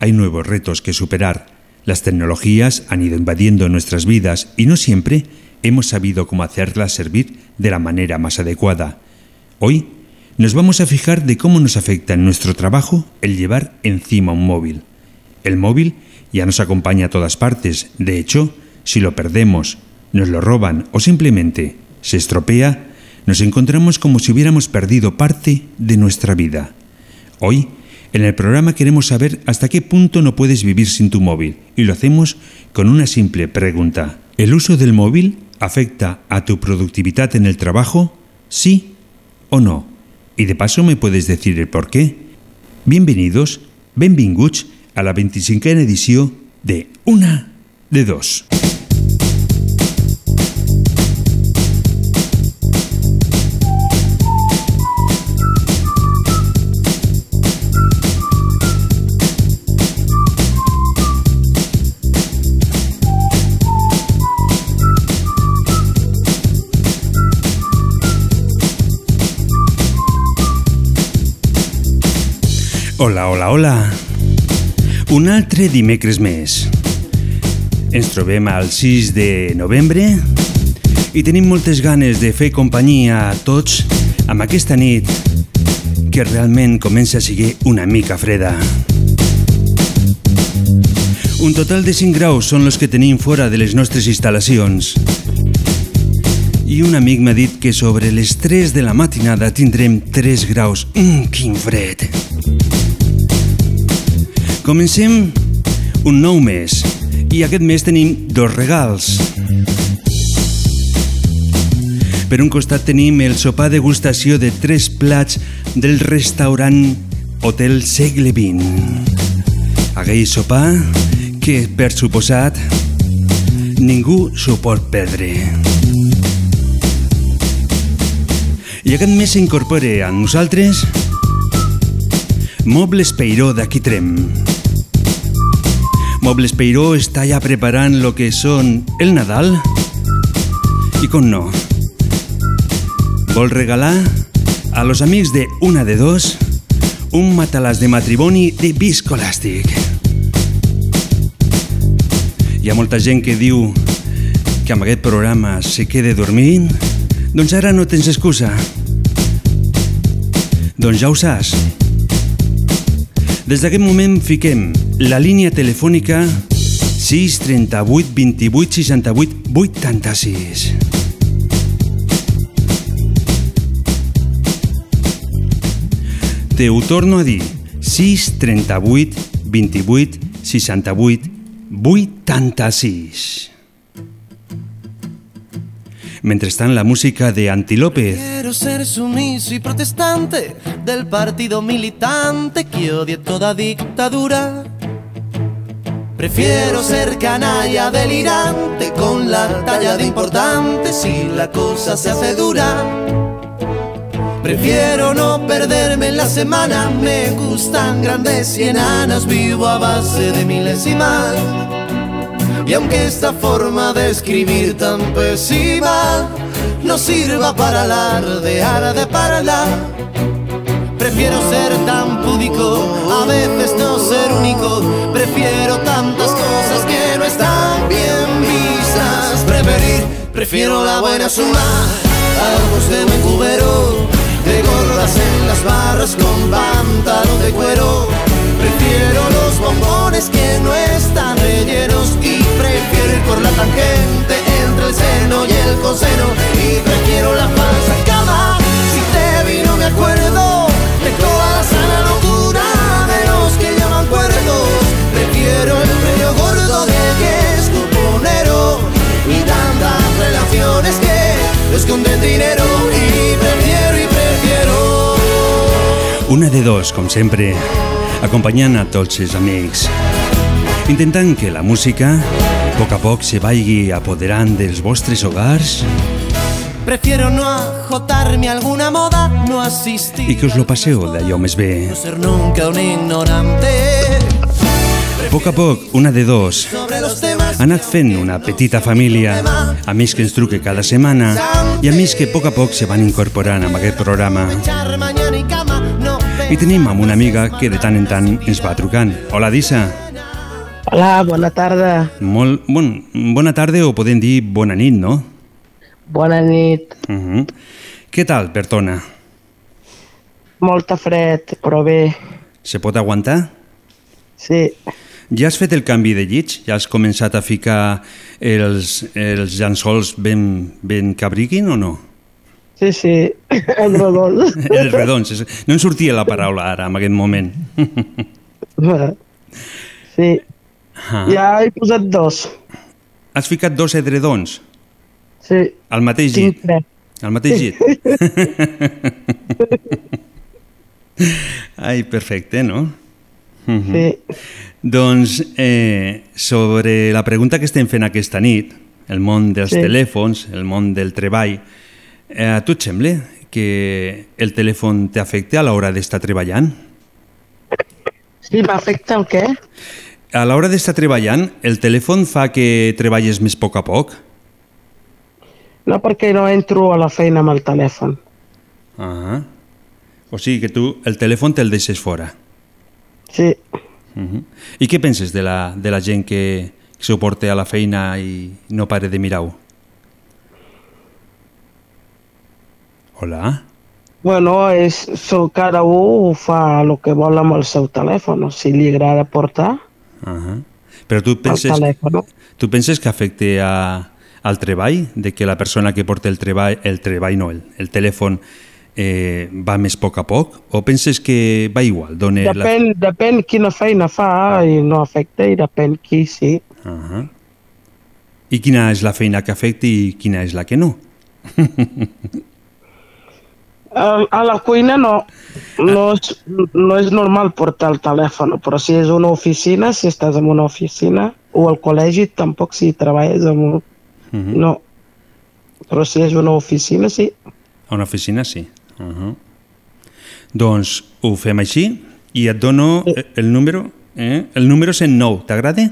hay nuevos retos que superar. Las tecnologías han ido invadiendo nuestras vidas y no siempre hemos sabido cómo hacerlas servir de la manera más adecuada. Hoy nos vamos a fijar de cómo nos afecta en nuestro trabajo el llevar encima un móvil. El móvil ya nos acompaña a todas partes. De hecho, si lo perdemos, nos lo roban o simplemente se estropea, nos encontramos como si hubiéramos perdido parte de nuestra vida. Hoy, en el programa queremos saber hasta qué punto no puedes vivir sin tu móvil y lo hacemos con una simple pregunta. ¿El uso del móvil afecta a tu productividad en el trabajo? ¿Sí o no? Y de paso me puedes decir el por qué. Bienvenidos, benvinguts a la 25 edició de Una de Dos. Hola, hola, hola. Un altre dimecres més. Ens trobem al 6 de novembre i tenim moltes ganes de fer companyia a tots amb aquesta nit que realment comença a seguir una mica freda. Un total de 5 graus són els que tenim fora de les nostres instal·lacions. I un amic m'ha dit que sobre les 3 de la matinada tindrem 3 graus. Mmm, quin fred! Comencem un nou mes i aquest mes tenim dos regals. Per un costat tenim el sopar degustació de tres plats del restaurant Hotel Segle XX. Aquell sopar que, per suposat, ningú s'ho pot perdre. I aquest mes s'incorpora a nosaltres Mobles Peiró d'aquí Trem. Mobles Peiró està ja preparant lo que són el Nadal i com no. Vol regalar a los amics de Una de Dos un matalàs de matrimoni de viscolàstic. Hi ha molta gent que diu que amb aquest programa se quede dormint, doncs ara no tens excusa. Doncs ja ho saps. Des d'aquest moment fiquem la línia telefònica 638 28 68 86. Te ho torno a dir. 638 28 68 86. Mentrestant, la música de Antilópez. Quiero ser sumiso y protestante del partido militante que odie toda dictadura. Prefiero ser canalla delirante con la talla de importante si la cosa se hace dura. Prefiero no perderme en la semana, me gustan grandes y enanas, vivo a base de milésimas. Y aunque esta forma de escribir tan pésima no sirva para alardear de parla, prefiero ser tan a veces no ser único. Prefiero tantas cosas que no están bien vistas. Preferir, prefiero la buena suma, algo de mi cubero, de gordas en las barras con pantalón de cuero. Prefiero los bombones que no están rellenos y prefiero ir por la tangente entre el seno y el coseno y prefiero la falsa cama. Si te vi no me acuerdo de toda la que llaman cuerdos. Prefiero el premio gordo de que es cuponero y tantas relaciones que esconden dinero y prefiero y prefiero. Una de dos, com sempre, acompanyant a tots els amics. Intentant que la música, a poc a poc, se vagi apoderant dels vostres hogars Prefiero no ajotarme a alguna moda, no asistir. i que us lo passeu d'allò més bé. No ser nunca un ignorante A poc a poc, una de dos, ha anat fent una petita família, amics que ens truque cada setmana i amics que a poc a poc se van incorporant a aquest programa. I tenim amb una amiga que de tant en tant ens va trucant. Hola, Dissa. Hola, bona tarda. Molt, bon, bona tarda o podem dir bona nit, no? Bona nit. Uh -huh. Què tal, Bertona? Molta fred, però bé. Se pot aguantar? Sí, Ja has fet el canvi de llits? Ja has començat a ficar els, els llençols ben, ben cabriquin o no? sí, sí, en redons. Els redons. No en sortia la paraula ara, en aquest moment. Sí, Ah. ja he posat dos. Has ficat dos edredons Sí, al mateix tinc llit? tres. Al mateix llit? Ai, perfecte, no? Sí, Doncs eh, sobre la pregunta que estem fent aquesta nit, el món dels Sí. telèfons, el món del treball, eh, a tu et sembla que el telèfon t'afecta a l'hora d'estar treballant? sí m'afecta el què? A l'hora d'estar treballant, el telèfon fa que treballes més a poc a poc? No perquè no entro a la feina amb el telèfon. Ah O sigui que tu el telèfon te'l deixes fora. Sí, Uh -huh. I què penses de la, de la gent que s'ho porta a la feina i no pare de mirar-ho? Hola? bueno, és, so, cada un fa el que vol amb el seu telèfon. Si li agrada portar Uh -huh. Però tu el penses, telèfon. tu penses que afecte a, al treball? De que la persona que porta el treball, el treball no, el, el telèfon eh, va més a poc a poc? O penses que va igual? Dona la... Depèn, depèn quina feina fa i no afecta i depèn qui sí. Uh -huh. I quina és la feina que afecta i quina és la que no? A, a la cuina no. No és, no és normal portar el telèfon, però si és una oficina, si estàs en una oficina, o al col·legi, tampoc si treballes en un... No. Però si és una oficina, sí. A una oficina, sí. Uh -huh. Doncs ho fem així i et dono eh, el número, eh? el número 109, t'agrada?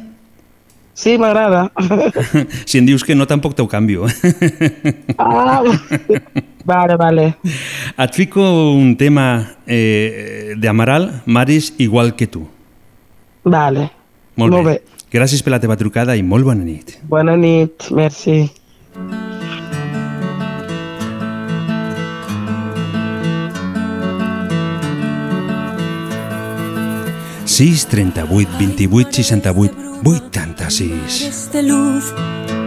Sí, m'agrada. si em dius que no, tampoc t'ho canvio. ah, vale, vale. et fico un tema eh, d'Amaral, Maris igual que tu. Vale. Molt, Molt bé. bé. Gràcies per la teva trucada i molt bona nit. Bona nit, merci. 6 38 28 68 86.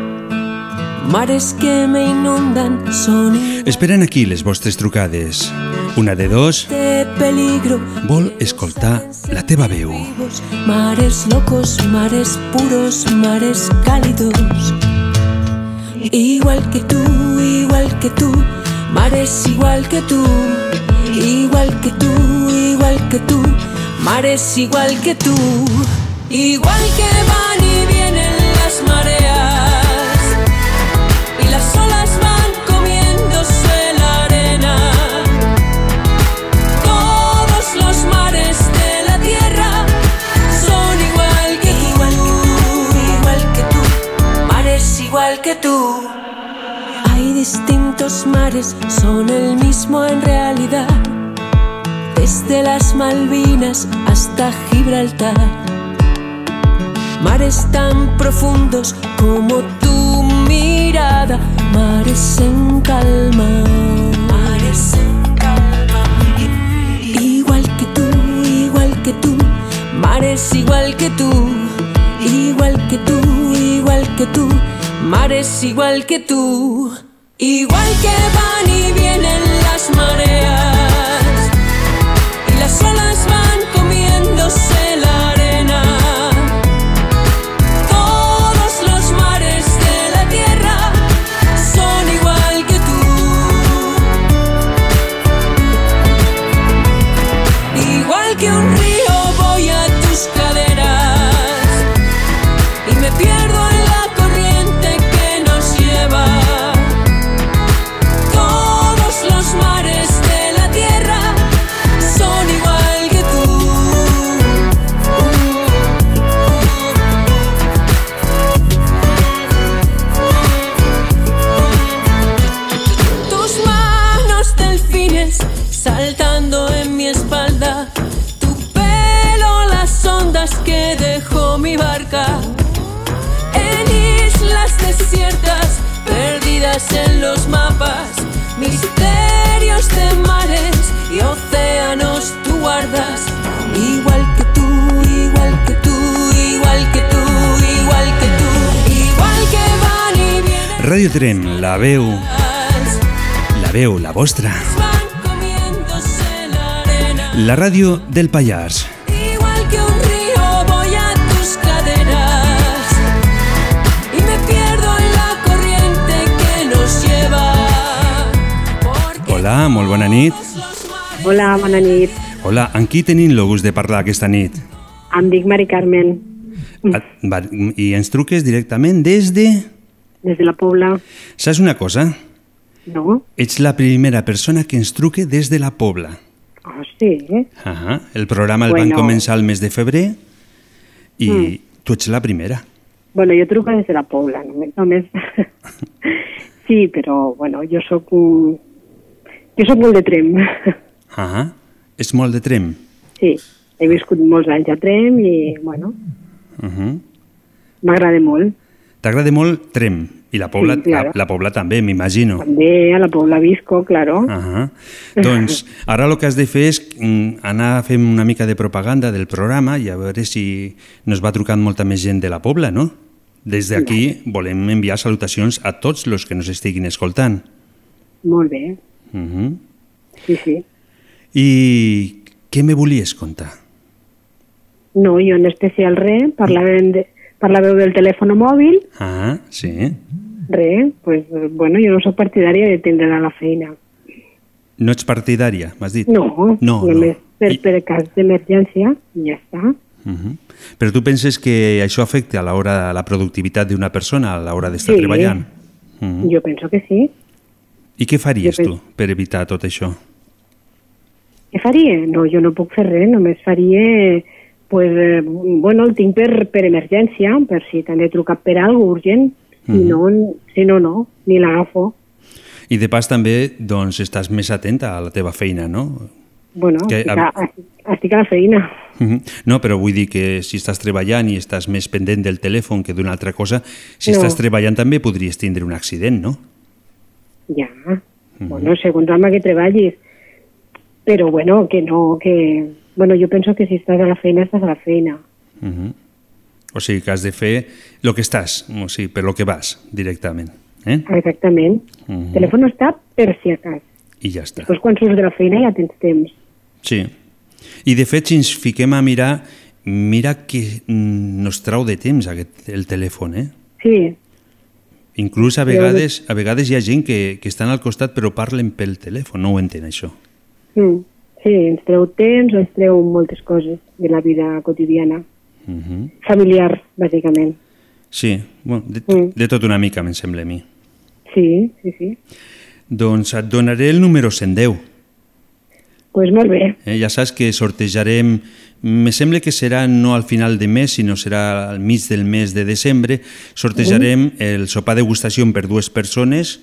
Mares que me inundan son Esperen aquí les vostres trucades. Una de dos de peligro. vol escoltar la teva veu. Mares locos, mares puros, mares cálidos. Igual que tú, igual que tú, mares igual que tú. Igual que tú, igual que tú, mares igual que tú. Igual que van mares, son el mismo en realidad. Desde las Malvinas hasta Gibraltar. Mares tan profundos como tu mirada, mares en calma. Mares en calma. Igual que tú, igual que tú, mares igual que tú, igual que tú, igual que tú, mares igual que tú. Igual que van y vienen las mareas perdidas en los mapas. Misterios de mares y océanos tú guardas. Igual que tú, igual que tú, igual que tú, igual que tú. Igual que van y vienen. Radio Trem, la veu, la veu, la vostra. La ràdio del Pallars. Hola, molt bona nit. Hola, bona nit. Hola, amb qui tenim el gust de parlar aquesta nit? Em dic Mari Carmen, Ah, Va, I ens truques directament des de... des de la Pobla. Saps una cosa? No? Ets la primera persona que ens truque des de la Pobla. Oh, sí? Ah, el programa el van Bueno. començar el mes de febrer i Mm. tu ets la primera. Bueno, jo truco des de la Pobla, només. només. sí, però, bueno, jo sóc un... Jo sóc molt de Trem. Ah, és molt de trem. sí, he viscut molts anys a Trem i, bueno, Uh -huh. m'agrada molt. T'agrada molt Trem i la Pobla, Sí, claro. la, la Pobla també, m'imagino. També a la Pobla visco, claro. Ah doncs ara el que has de fer és mm, anar fent una mica de propaganda del programa i a veure si nos va trucant molta més gent de la Pobla, no? Des d'aquí volem enviar salutacions a tots els que nos estiguin escoltant. Molt bé, Uh -huh. sí, sí. I què me volies contar? No, jo en especial res, parlàvem, de, parlàveu del telèfon mòbil, Ah, sí. res, pues, bueno, jo no sóc partidària de tindre'l a la feina. No ets partidària, m'has dit? No, no. només no. per, I, per cas d'emergència, ja està. uh -huh. Però tu penses que això afecta a l'hora la productivitat d'una persona a l'hora d'estar Sí. treballant? Uh -huh. Jo penso que sí. I què faries tu per evitar tot això? Què faria? No, jo no puc fer res, només faria... Pues, eh, bueno, el tinc per, per emergència, per si t'han de trucar per alguna urgent, si, Mhm. no, si no, no, ni l'agafo. I de pas també doncs, estàs més atenta a la teva feina, no? Bueno, Que, estic, a- a, estic a la feina. Mhm. No, però vull dir que si estàs treballant i estàs més pendent del telèfon que d'una altra cosa, si No. estàs treballant també podries tindre un accident, no? Ja, bueno, segons amb què treballis. Però, bueno, que no, que... Bueno, jo penso que si estàs a la feina, estàs a la feina. Mhm. O sigui que has de fer el que estàs, o sigui, per lo que vas, directament. Eh? Exactament. Mhm. El telèfon està per si a cas. I ja està. Després, quan surts de la feina, ja tens temps. Sí. I de fet, si ens fiquem a mirar, mira que mm, nos trau de temps aquest, el telèfon, eh? Sí, Inclús a vegades, a vegades hi ha gent que, que estan al costat però parlen pel telèfon, no ho entén això. mm. sí, ens treu temps, ens treu moltes coses de la vida quotidiana. Uh -huh. Familiar, bàsicament. Sí, bueno, de, Mm. de tot una mica, em sembla a mi. Sí, sí, sí. Doncs et donaré el número 110. Doncs pues molt bé. Eh? Ja saps que sortejarem, me sembla que serà no al final de mes, sinó serà al mig del mes de desembre, sortejarem el sopar degustació per dues persones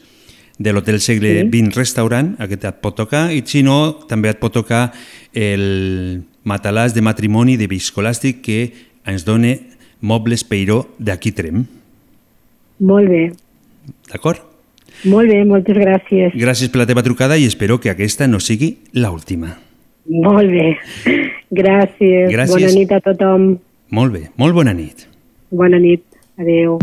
de l'Hotel Segle Sí. XX Restaurant, aquest et pot tocar, i si no, també et pot tocar el matalàs de matrimoni de Viscolàstic que ens dona Mobles Peiró d'aquí Trem. Molt bé, D'acord? molt bé, moltes gràcies. Gràcies per la teva trucada i espero que aquesta no sigui l'última. Molt bé, gràcies. Gràcies. Bona nit a tothom. Molt bé, molt bona nit. Bona nit. Adeu.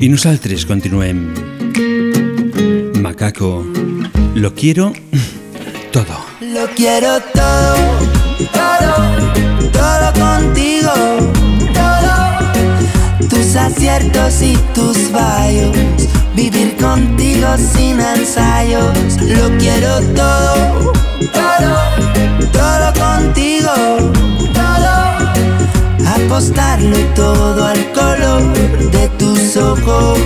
I nosaltres continuem. Macaco, lo quiero todo. Lo quiero todo, todo, todo contigo, todo. Tus aciertos y tus fallos, vivir contigo sin ensayos. Lo quiero todo, todo, todo contigo, todo. Apostarlo todo al color de tus ojos,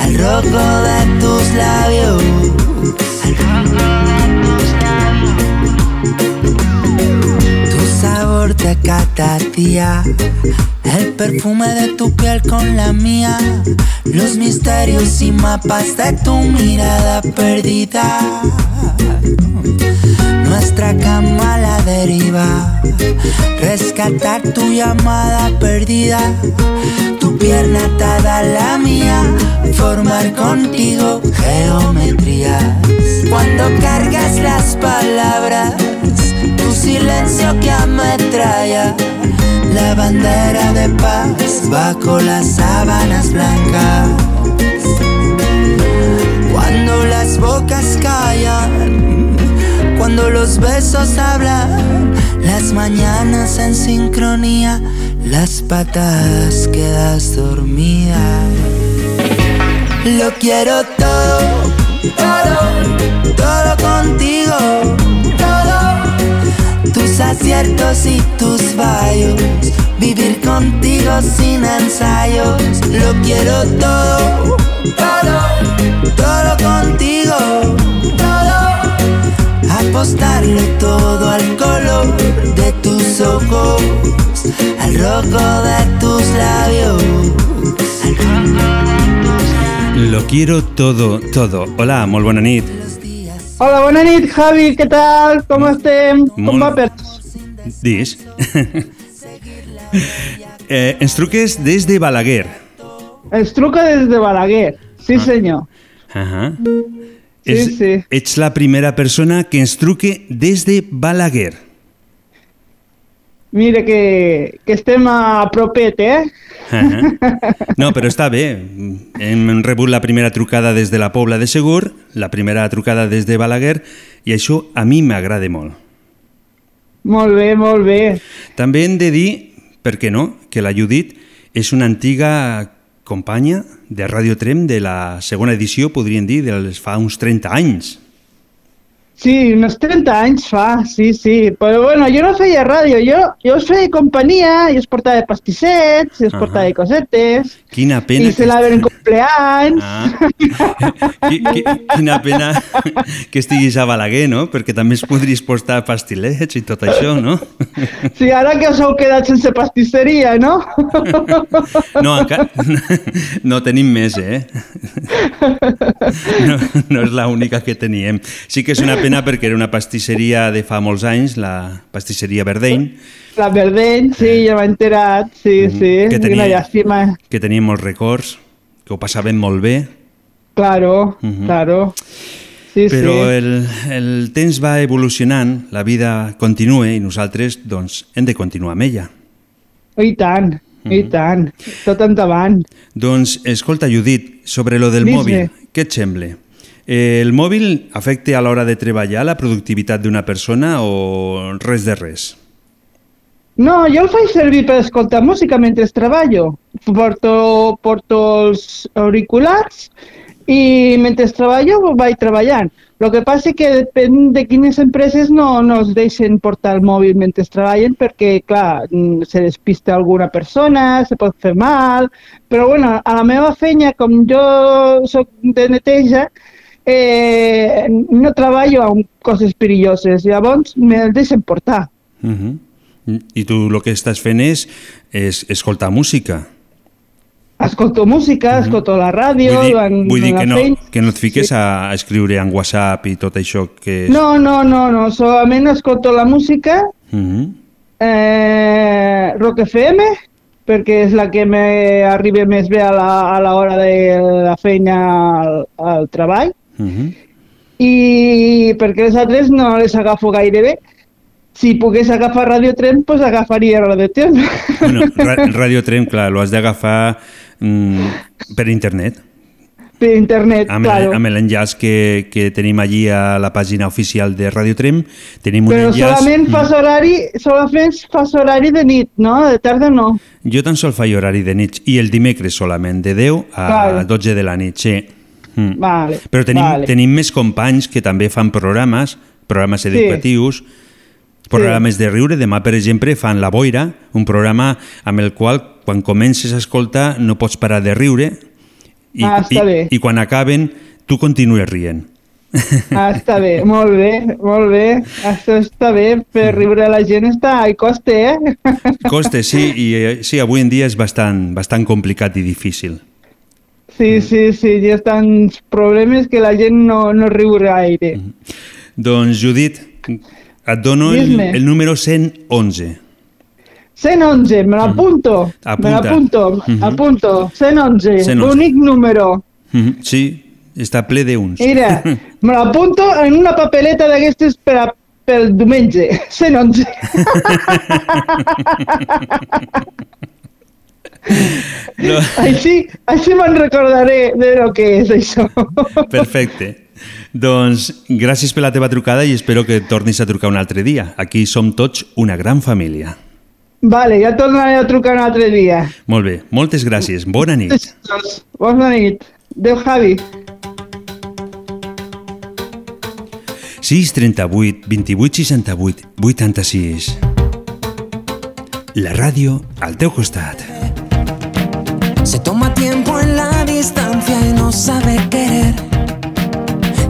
al rojo de tus labios. Tu de cada el perfume de tu piel con la mía, los misterios y mapas de tu mirada perdida. Nuestra cama a la deriva, rescatar tu llamada perdida, tu pierna atada a la mía, formar contigo geometrías. Cuando cargas las palabras, silencio que ametralla, la bandera de paz bajo las sábanas blancas. Cuando las bocas callan, cuando los besos hablan, las mañanas en sincronía, las patas quedas dormida. Lo quiero todo, todo, todo contigo. Tus aciertos y tus fallos, vivir contigo sin ensayos. Lo quiero todo, todo, todo contigo, todo. Apostarlo todo al color de tus ojos, al rojo de tus labios. Lo quiero todo, todo. Hola, molt bona nit. Hola, bona nit, Javi, què tal? Com estem? Com Molt- va per... Dis. eh, ens truques des de Balaguer. Es truca des de Balaguer, sí senyor. Ahà. Sí. Ets la primera persona que ens truque des de Balaguer. Mira que, que estem a propet, eh? Ahà. No, però està bé. Hem rebut la primera trucada des de la Pobla de Segur, la primera trucada des de Balaguer, i això a mi m'agrada molt. Molt bé, molt bé. També hem de dir, per què no, que la Judit és una antiga companya de Radio Trem de la segona edició, podríem dir, dels fa uns 30 anys. Sí, unos 30 anys fa, sí, sí. Però bueno, jo no feia ràdio, jo, jo us feia companyia, i us portava pastissets, i us Ahà. portava cosetes, Quina pena... i celebraven cumpleaños. Ah, qui, qui, quina pena que estiguis a Balaguer, no? Perquè també es podries portar pastilets i tot això, no? Sí, ara que us heu quedat sense pastisseria, no? No, encara... No tenim més, eh? No, no és l'única que teníem. Sí que és una pena perquè era una pastisseria de fa molts anys, la pastisseria Verdeny, La Verdeny, sí, ja m'he enterat, sí, sí. Mm-hmm. Que tenia- Una llàstima. que tenia molts records, que ho passaven molt bé, Claro, Mhm. claro. Sí, però sí. el, el temps va evolucionant, la vida continua i nosaltres doncs, hem de continuar amb ella. I tant, Mhm. i tant. Tot endavant. Doncs, escolta, Judit, sobre lo del mòbil, què et sembla? El mòbil afecta a l'hora de treballar la productivitat d'una persona o res de res? No, jo el faig servir per escoltar música mentre treballo. Porto, porto els auriculars i mentre treballo vaig treballant. El que passa és que depèn de quines empreses no, no es deixen portar el mòbil mentre treballen perquè, clar, se despista alguna persona, se pot fer mal, però bueno, a la meva feina, com jo sóc de neteja, eh, no treballo amb coses perilloses, llavors me'l deixen portar. Uh -huh. I tu el que estàs fent és, és escoltar música. Escolto música, escolto la ràdio... vull dir, en- vull dir que, no, feina. que no et fiques sí. a, a escriure en WhatsApp i tot això que és... No, no, no, no, solament escolto la música, Mhm. eh, Rock FM, perquè és la que m'arriba més bé a la- a l'hora de la feina al, al treball, Mhm. i perquè les altres no les agafo gaire bé. Si pogués agafar Radio Tren, doncs agafaria Radio Tren. Bueno, Ra Radio Trem, clar, lo has d'agafar mm, per internet. per internet, Amb, claro. el, amb l'enllaç que, que tenim allí a la pàgina oficial de Radio Trem, tenim un Però enllaç... solament Mm. fas horari, solament fas horari de nit, no? De tarda no. Jo tan sol faig horari de nit i el dimecres solament, de 10 a Claro. 12 de la nit, sí. Mm. Vale, Però tenim, vale. tenim més companys que també fan programes, programes educatius, programes de riure. Demà, per exemple, fan La Boira, un programa amb el qual, quan comences a escoltar, no pots parar de riure i, Ah, i, bé. i quan acaben, tu continues rient. Ah, està bé, molt bé, molt bé. Això està bé, per riure a la gent està... I coste, eh? Coste, sí, i eh, sí, avui en dia és bastant, bastant complicat i difícil. Sí, sí, sí, hi ha tants problemes que la gent no, no riu gaire. Doncs, Judit, et dono el, el número 111. 111, me l'apunto. Me Apunta. l'apunto, Mhm. apunto. 111, 111. l'únic número. Mhm, Sí, està ple d'uns. Mira, me l'apunto en una papeleta d'aquestes per a, pel diumenge. 111. No, Així, així me'n recordaré de lo que és això. perfecte. Doncs gràcies per la teva trucada i espero que tornis a trucar un altre dia. Aquí som tots una gran família. Vale, ja tornaré a trucar un altre dia. Molt bé, moltes gràcies. Bona nit. Bona nit. Adéu, Javi. 6 38 28 68 86 La ràdio al teu costat. Se toma tiempo en la distancia y no sabe querer.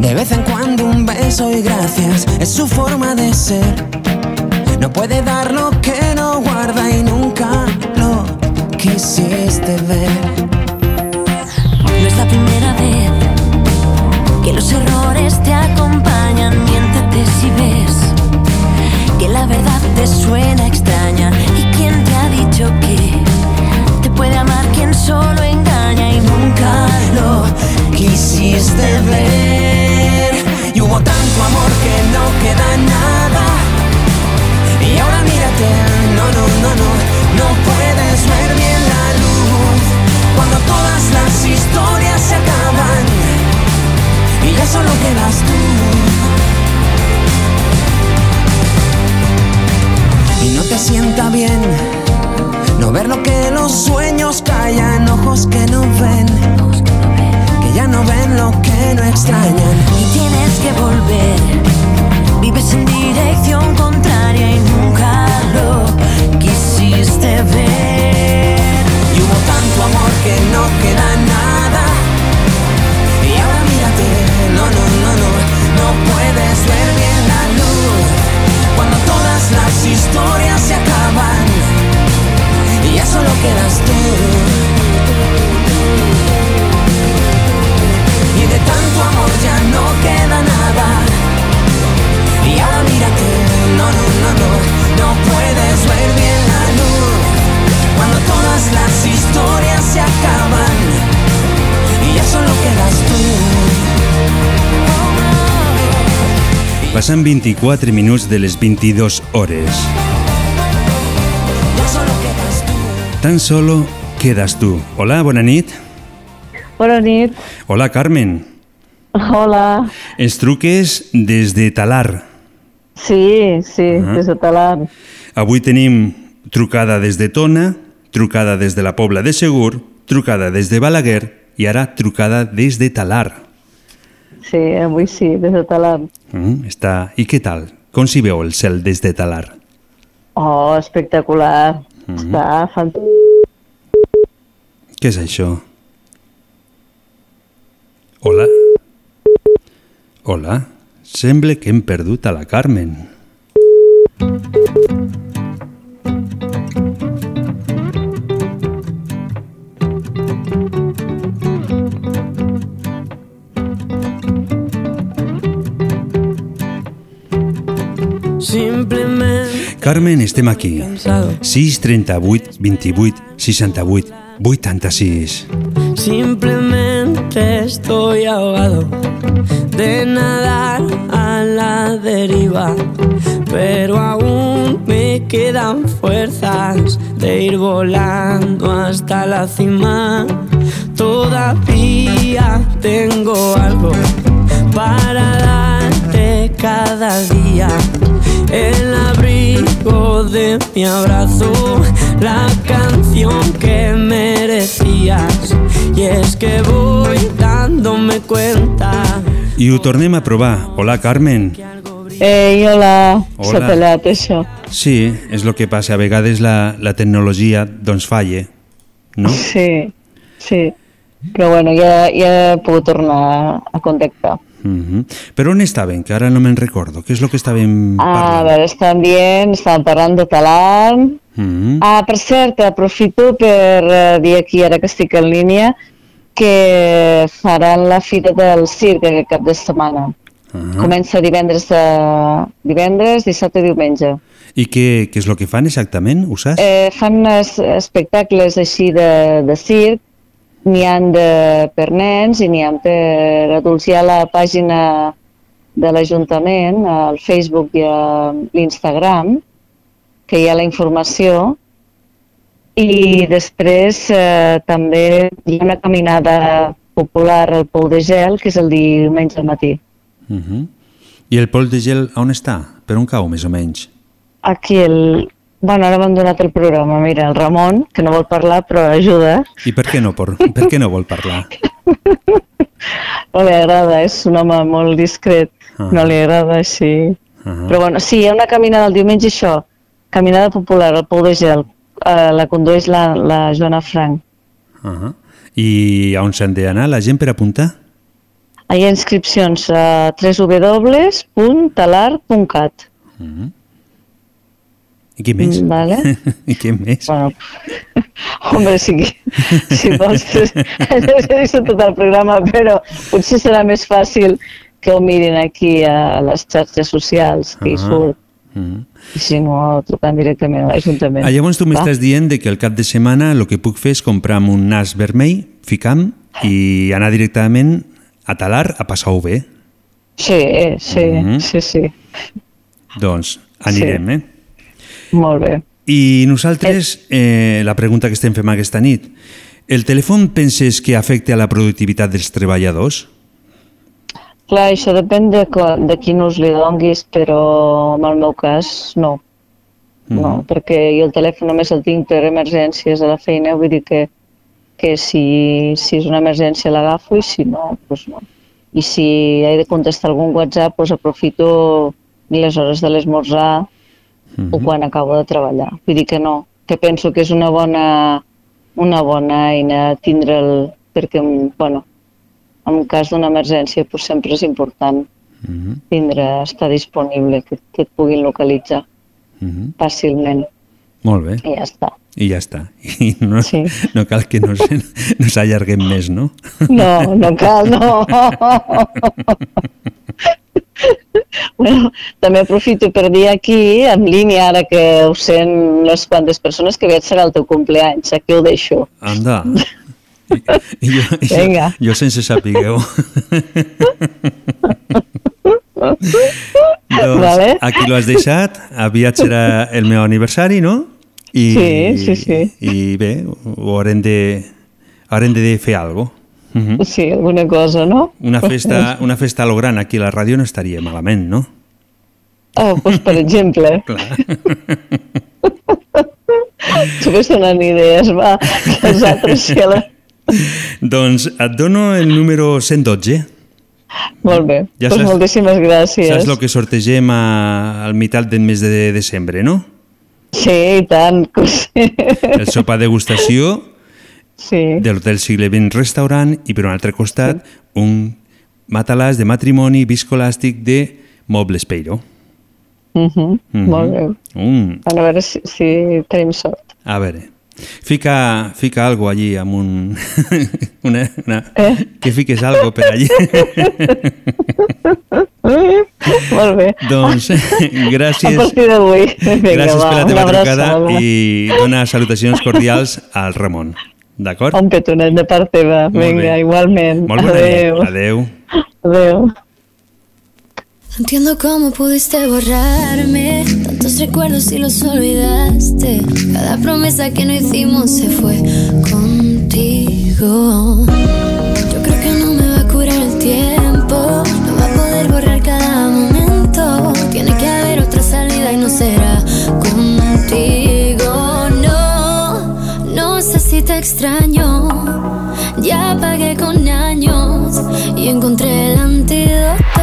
De vez en cuando un beso y gracias es su forma de ser. No puede dar lo que no guarda y nunca lo quisiste ver. No es la primera vez que los errores te acompañan. Miéntete si ves que la verdad te suena extraña. Solo engaña y nunca lo Quisiste ver y hubo tanto amor que no queda nada. Y ahora mírate, no, no, no, no, no puedes ver bien la luz cuando todas las historias se acaban y ya solo quedas tú. Y no te sienta bien no ver lo que los sueños callan, ojos que no ven, que ya no ven lo que no extrañan. y tienes que volver. Vives en dirección contraria y nunca lo quisiste ver. Y hubo tanto amor que no queda nada. Y ahora mírate, no, no, no, no, no puedes ver bien la luz. Cuando todas las historias se acaban ya solo quedas tú. Y de tanto amor ya no queda nada. Y ahora mírate, no, no, no, no, no puedes ver bien la luz. Cuando todas las historias se acaban y ya solo quedas tú. Passen 24 minuts de les 22 hores. Tan solo quedas tu. Hola, bona nit. Bona nit. Hola, Carmen. Hola. Ens truques des de Talar. Sí, sí, Ah. des de Talant. Avui tenim trucada des de Tona, trucada des de la Pobla de Segur, trucada des de Balaguer i ara trucada des de Talar. Sí, avui sí, des de Talant. Mm, està... I què tal? Com s'hi veu el cel des de Talar? Oh, espectacular. Mhm. Està fantàstic. Què és això? Hola? Hola? Sembla que hem perdut a la Carmen. Carmen, estem aquí. 638 28 68 86. Simplemente estoy ahogado de nadar a la deriva, pero aún me quedan fuerzas de ir volando hasta la cima. Todavía tengo algo para darte cada día. El abrigo de mi abrazo, la canción que merecías. Y es que voy dándome cuenta. I ho tornem a provar. Hola, Carmen. Ei, hola, Hola. s'ha això. Sí, és el que passa. A vegades la, la tecnologia doncs falla, no? Sí, sí. Però bueno, ja, ja he pogut tornar a contactar. Mhm. Però on estaven? Que ara no me'n recordo. Què és el que estàvem A parlant? veure, estàvem dient, estàvem parlant de talant. Mhm. Ah, per cert, aprofito per eh, dir aquí, ara que estic en línia, que faran la fira del circ aquest cap de setmana. Ah. Comença divendres, de... divendres, dissabte i diumenge. I què, què és el que fan exactament? Ho saps? Eh, fan es, espectacles així de, de circ, n'hi han de, per nens i n'hi han per adults. Hi ha la pàgina de l'Ajuntament, al Facebook i a l'Instagram, que hi ha la informació, i després eh, també hi ha una caminada popular al Pou de Gel, que és el diumenge al matí. Mhm. I el pol de gel on està? Per on cau, més o menys? Aquí el... Bueno, ara m'han donat el programa, mira, el Ramon, que no vol parlar, però ajuda. I per què no, por, per què no vol parlar? No li agrada, és un home molt discret, Ah. no li agrada així. Ah. Però bueno, sí, hi ha una caminada el diumenge, això, caminada popular al Pou de Gel, eh, la condueix la, la Joana Frank. Ah. I on s'han d'anar la gent per apuntar? Hi ha inscripcions a www.talar.cat. Mhm. I què més? Mm, Vale. I què més? Bueno, hombre, sí, si vols, he vist tot el programa, però potser serà més fàcil que ho mirin aquí a les xarxes socials, que hi Ah. surt, Mhm. i si no, trucant directament a l'Ajuntament. Ah, llavors tu m'estàs dient de que el cap de setmana el que puc fer és comprar un nas vermell, ficam i anar directament a Talar a passar-ho bé. Sí, sí, Mhm. sí, sí, Doncs anirem, eh? Molt bé. I nosaltres, eh, la pregunta que estem fent aquesta nit, el telèfon penses que afecta a la productivitat dels treballadors? Clar, això depèn de, de quin ús li donguis, però en el meu cas no. No, perquè jo el telèfon només el tinc per emergències a la feina, vull dir que, que si, si és una emergència l'agafo i si no, doncs no. I si he de contestar algun WhatsApp, doncs aprofito les hores de l'esmorzar o quan acabo de treballar. Vull dir que no, que penso que és una bona, una bona eina tindre'l, perquè, bueno, en cas d'una emergència doncs sempre és important Mhm. tindre, estar disponible, que, que et puguin localitzar Mhm. fàcilment Molt bé. i ja està. I ja està. I no, Sí. no cal que nos, nos allarguem més, no? No, no cal, no. bueno, també aprofito per dir aquí, en línia, ara que ho sent unes quantes persones, que aviat serà el teu compleanys. Aquí ho deixo. Anda. I, i jo, i jo, Vinga. jo sense sapigueu. doncs Vale. aquí l'ho has deixat, aviat serà el meu aniversari, no? I, Sí, sí, sí. I bé, ho haurem de, haurem de fer alguna cosa. Mhm. Sí, alguna cosa, no? Una festa, una festa a lo gran aquí a la ràdio no estaria malament, no? Oh, doncs per exemple. Clar. Tu ves donant idees, va, que els altres a la... doncs et dono el número 112. Molt bé, Ja doncs saps- moltíssimes gràcies. Saps el que sortegem a, al mitat del mes de desembre, no? Sí, i tant. que. El sopar degustació Sí. de l'Hotel Segle XX Restaurant i per un altre costat un matalàs de matrimoni viscolàstic de Mobles Peiro. Mhm, Mhm. Molt bé. Mm. Bueno, a veure si, si tenim sort. A veure, fica, fica algo allí amb un... una, una, Eh? Que fiques algo per allí. Molt bé. Doncs gràcies. A partir d'avui. Gràcies va, per la teva trucada i dona salutacions cordials al Ramon. D'acord? Un petonet de part teva. Vinga, igualment. Molt bona. Adéu. Adéu. No entiendo cómo pudiste borrarme tantos recuerdos y los olvidaste. Cada promesa que no hicimos se fue contigo. Yo creo que no me va a curar el tiempo, no va a poder borrar cada momento. Tiene que haber otra salida y no será contigo. Si te extraño. Ya pagué con años y encontré el antídoto.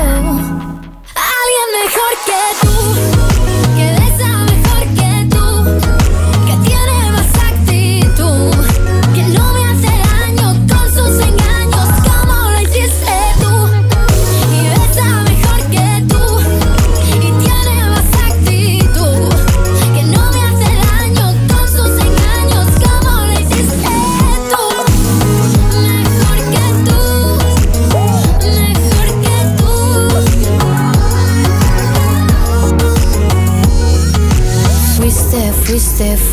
Alguien mejor que tú,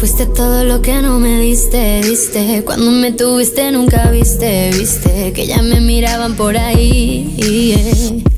fuiste, todo lo que no me diste, diste. Cuando me tuviste nunca viste, viste que ya me miraban por ahí. Fuiste,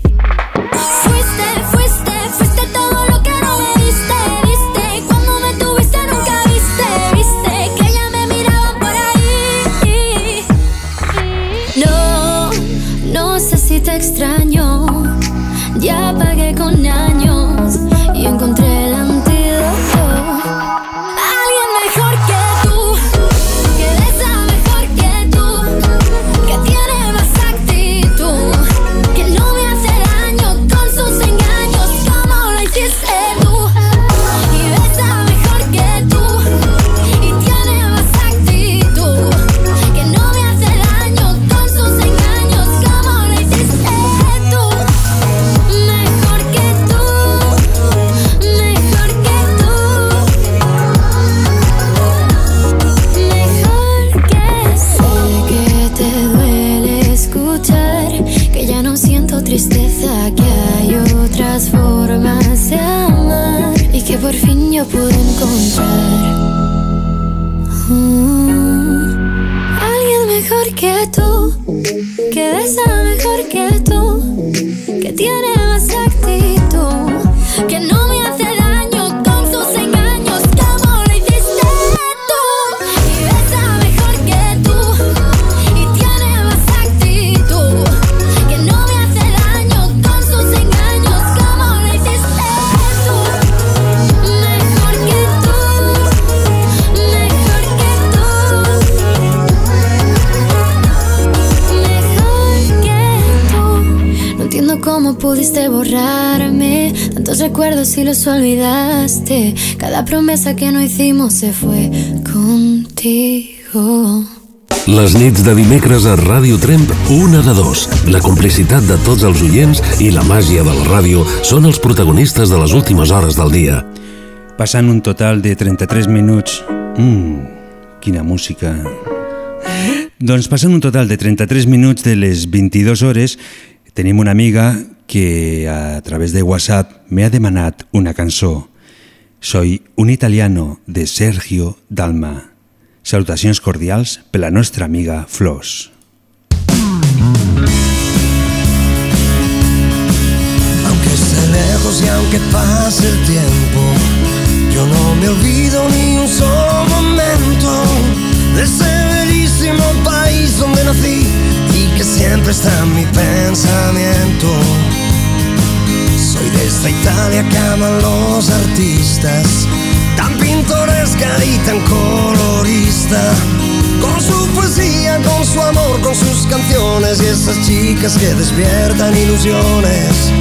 que tú, que mejor pudiste borrarme tantos recuerdos y los olvidaste. Cada promesa que no hicimos se fue contigo. Les nits de dimecres a Ràdio Tremp, una de dos. La complicitat de tots els oients i la màgia de la ràdio són els protagonistes de les últimes hores del dia. Passant un total de 33 minuts... Mmm, quina música... Doncs passant un total de 33 minuts de les 22 hores, tenim una amiga que a través de WhatsApp me ha demanat una cançó. Soy un italiano de Sergio Dalma. Salutacions cordials per la nostra amiga Flors. Aunque esté lejos y aunque pase el tiempo, yo no me olvido ni un solo momento de ese bellísimo país donde nací que siempre está en mi pensamiento. Soy de esta Italia que aman los artistas, tan pintoresca y tan colorista. Con su poesía, con su amor, con sus canciones y esas chicas que despiertan ilusiones.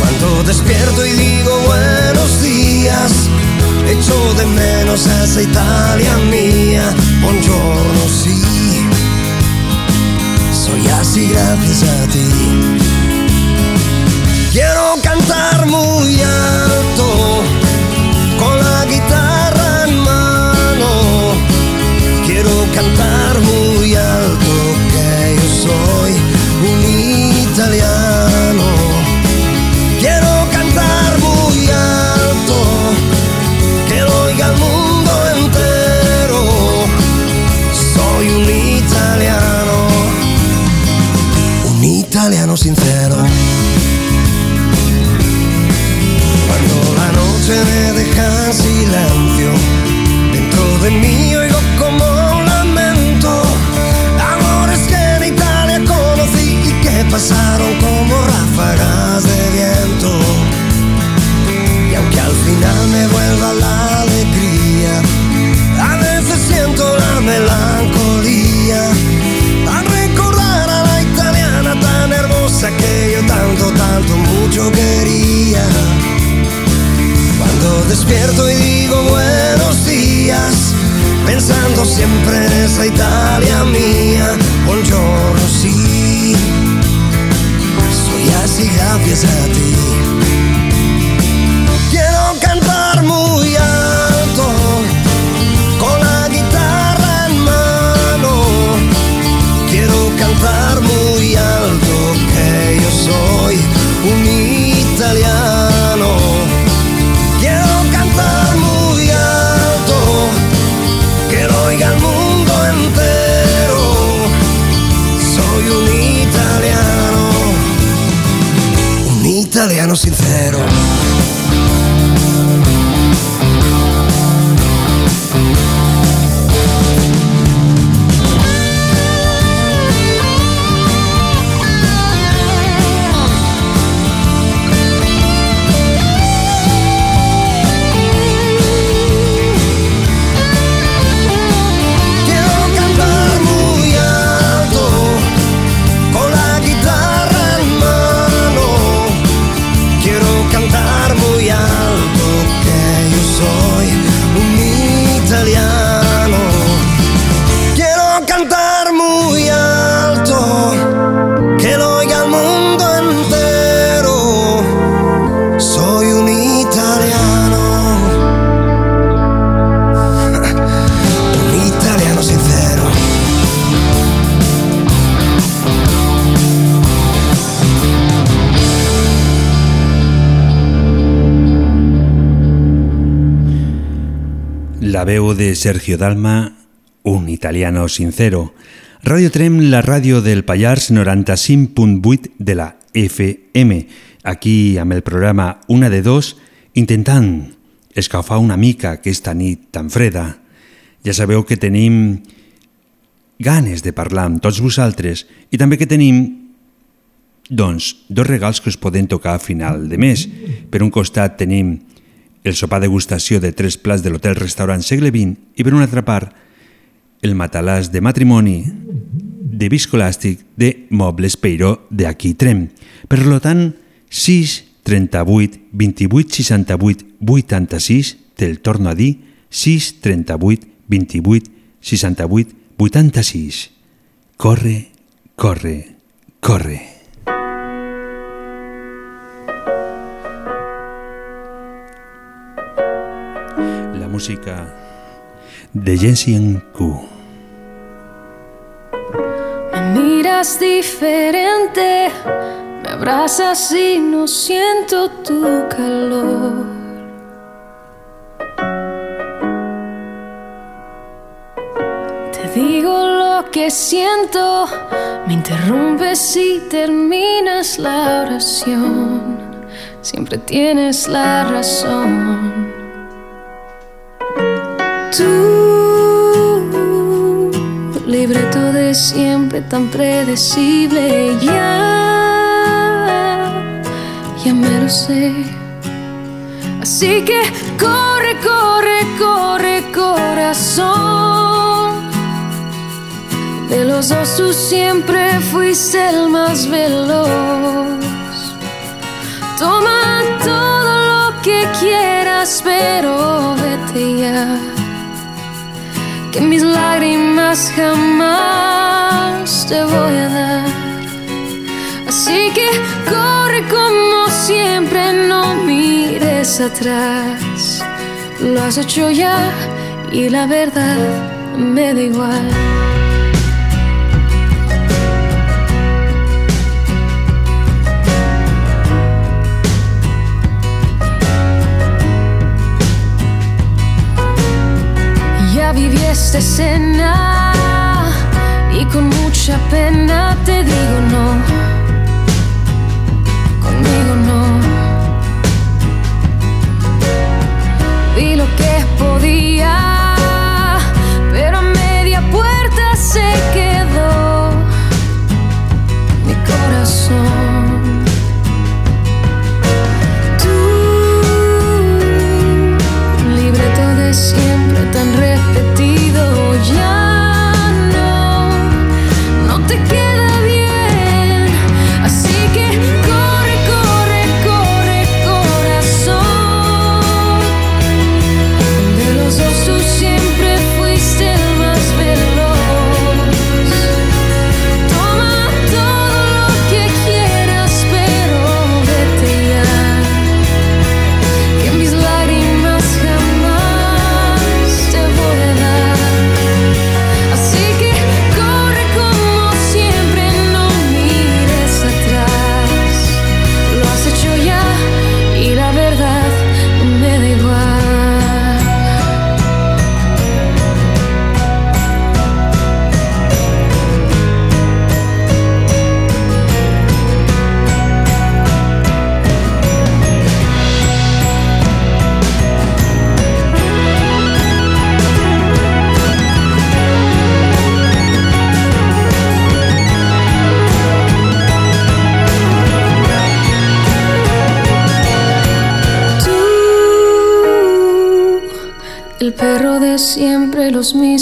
Cuando despierto y digo buenos días, echo de menos a esa Italia mía. Buongiorno, sí. Soy así gracias a ti. Quiero cantar muy alto, con la guitarra en mano. Quiero cantar muy alto que yo soy seremos sinceros. Cuando la noche me deja en silencio, dentro de mí oigo como un lamento. Amores que en Italia conocí y que pasaron como ráfagas de viento. Y aunque al final me vuelva la alegría, a veces siento la melancolía. mucho quería. Cuando despierto y digo buenos días, pensando siempre en esa Italia mía, buongiorno sí, soy así gracias a ti. Συνθέρομαι La veu de Sergio Dalma, un italiano sincero. Radio Trem, la ràdio del Pallars 95.8 de la FM. Aquí amb el programa Una de Dos, intentant escalfar una mica aquesta nit tan freda. Ja sabeu que tenim ganes de parlar amb tots vosaltres i també que tenim doncs, dos regals que us poden tocar a final de mes. Per un costat tenim el sopar degustació de tres plats de l'hotel-restaurant Segle XX i per una altra part el matalàs de matrimoni de viscolàstic de Mobles Peiró de aquí Trem. Per lo tant, 6 38 28 68 86 te'l torno a dir 6 38 28 68 86 Corre, corre, corre. Música de Jensen Q. Me miras diferente, me abrazas y no siento tu calor. Te digo lo que siento, me interrumpes y terminas la oración. Siempre tienes la razón. Tú, libreto de siempre tan predecible, ya, ya me lo sé. Así que corre, corre, corre, corazón. De los dos tú siempre fuiste el más veloz. Toma todo lo que quieras, pero vete ya. Que mis lágrimas jamás te voy a dar. Así que corre como siempre, no mires atrás. Lo has hecho ya y la verdad me da igual. Esta escena y con mucha pena te digo no. Conmigo no. Vi lo que podía,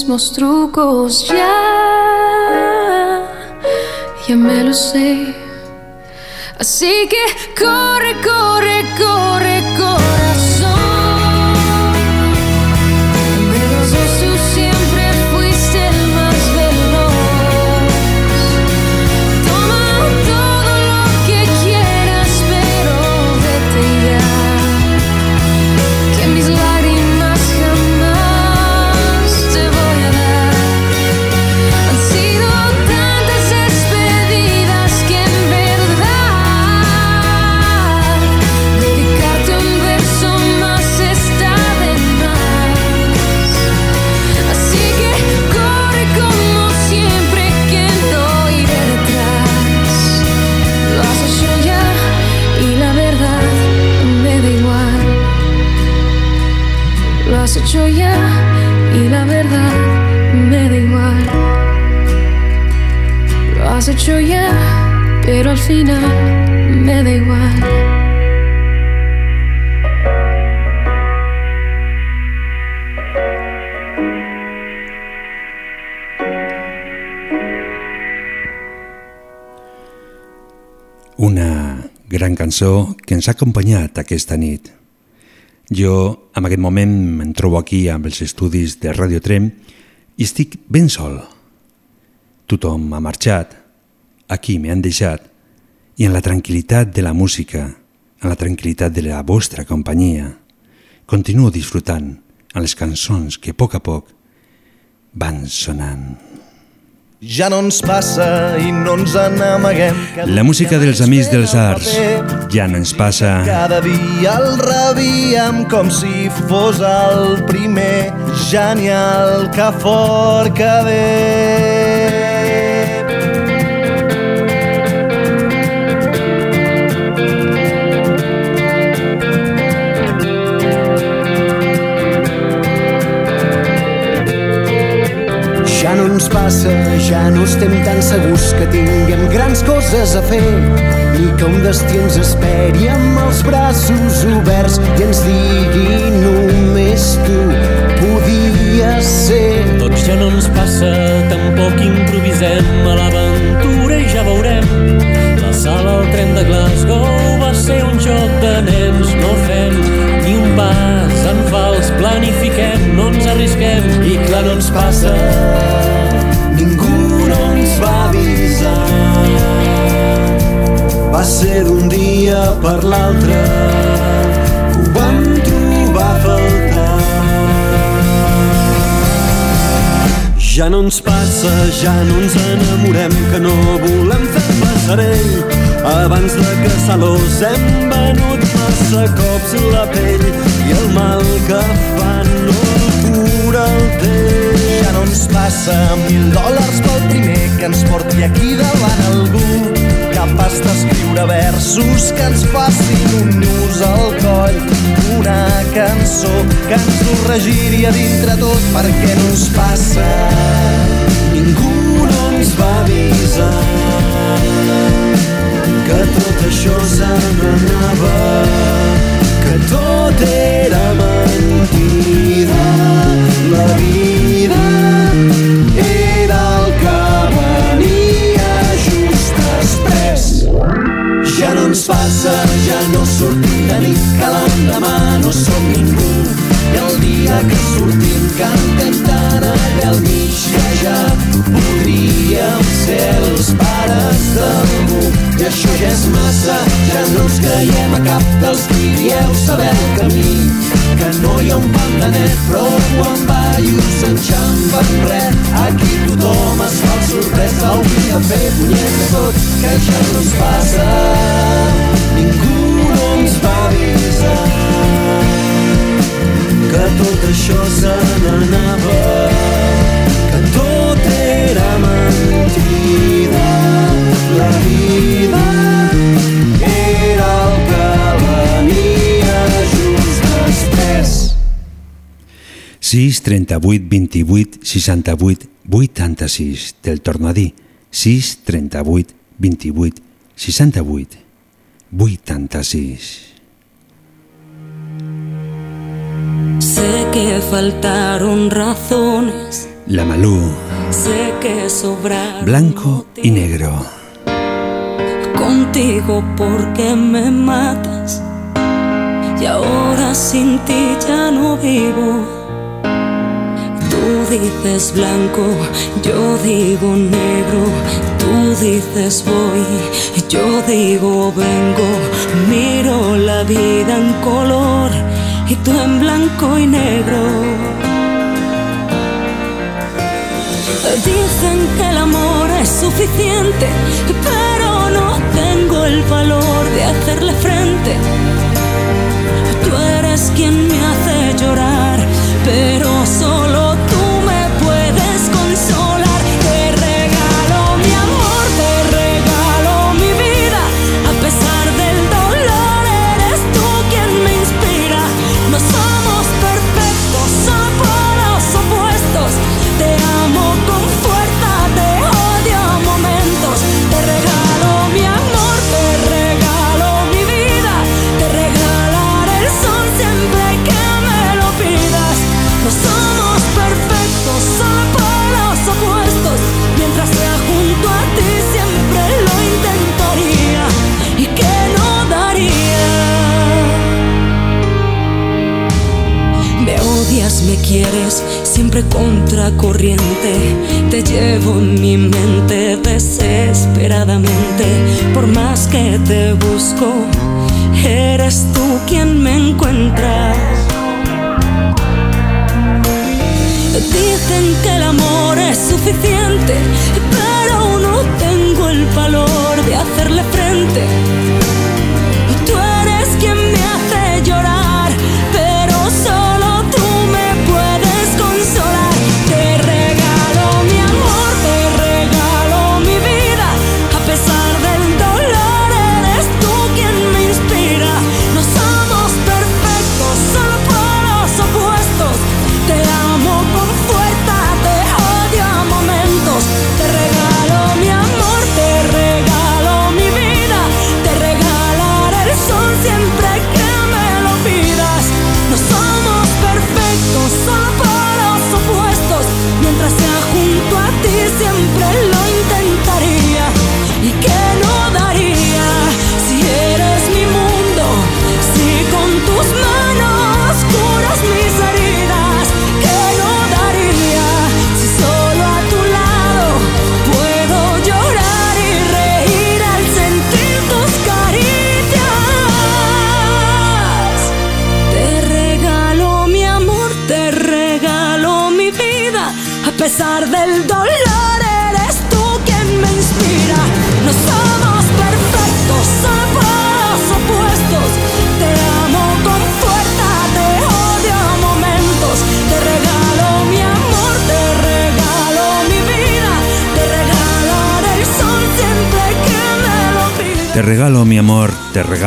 mismos trucos. Ya, ya me lo sé. Así que corre, corre, corre, Hecho ya, pero al final me da igual. Una gran cançó que ens ha acompanyat aquesta nit. Jo, en aquest moment, em trobo aquí amb els estudis de Radio Trem i estic ben sol. Tothom ha marxat, aquí m'han deixat, i en la tranquil·litat de la música, en la tranquil·litat de la vostra companyia, continuo disfrutant amb les cançons que a poc a poc van sonant. Ja no ens passa i no ens n'amaguem. que La música dels Amics dels Arts ja no ens passa. Cada dia el rebíem com si fos el primer. Genial, que fort que ve. Ens passa, ja no estem tan segurs que tinguem grans coses a fer, ni que un destí ens esperi amb els braços oberts i ens digui només tu podies ser. Doncs ja no ens passa, tampoc improvisem a l'aventura i ja veurem. La sala al tren de Glasgow va ser un joc de nens, no fem ni un pas en fals, planifiquem, no ens arrisquem i clar no ens passa. Ningú no ens va avisar. Va ser d'un dia per l'altre que ho vam trobar a faltar. Ja no ens passa, ja no ens enamorem, que no volem fer passarell. Abans de caçar-los hem venut massa cops la pell i el mal que fan no cura el temps. Ja no ens passa mil dòlars pel primer que ens porti aquí davant algú capaç d'escriure versos que ens facin un nus al coll una cançó que ens ho regiria dintre tot perquè no ens passa Ningú no ens va avisar que tot això se n'anava, que tot era mentida. La vida era el que venia just després. Ja no ens passa, ja no sortim de nit, que l'endemà no som ningú. El dia que sortim cantem tant allà al mig que ja podríem ser els pares d'algú. I això ja és massa, ja no ens creiem a cap dels dieu saber el camí. Que no hi ha un pam de net, prou quan ballos enxampa en res. Aquí tothom es fa sorprès, hauria de fer punyet de tot, que ja no ens passa. Ningú no ens va avisar que tot això se n'anava, que tot era mentida. La vida era el que venia just després. 6 38 28 68 86 te'l torno a dir 6 38 28 68 86 Sé que faltaron razones, La Malú, sé que sobraron blanco y negro. contigo porque me matas y ahora sin ti ya no vivo. Tú dices blanco, yo digo negro, tú dices voy, yo digo vengo, miro la vida en color y tú en blanco y negro. Dicen que el amor es suficiente, pero no tengo el valor de hacerle frente. Tú eres quien me hace llorar, pero solo me quieres, siempre contracorriente. Te llevo en mi mente desesperadamente. Por más que te busco, eres tú quien me encuentra. Dicen que el amor es suficiente, pero no tengo el valor de hacerle frente.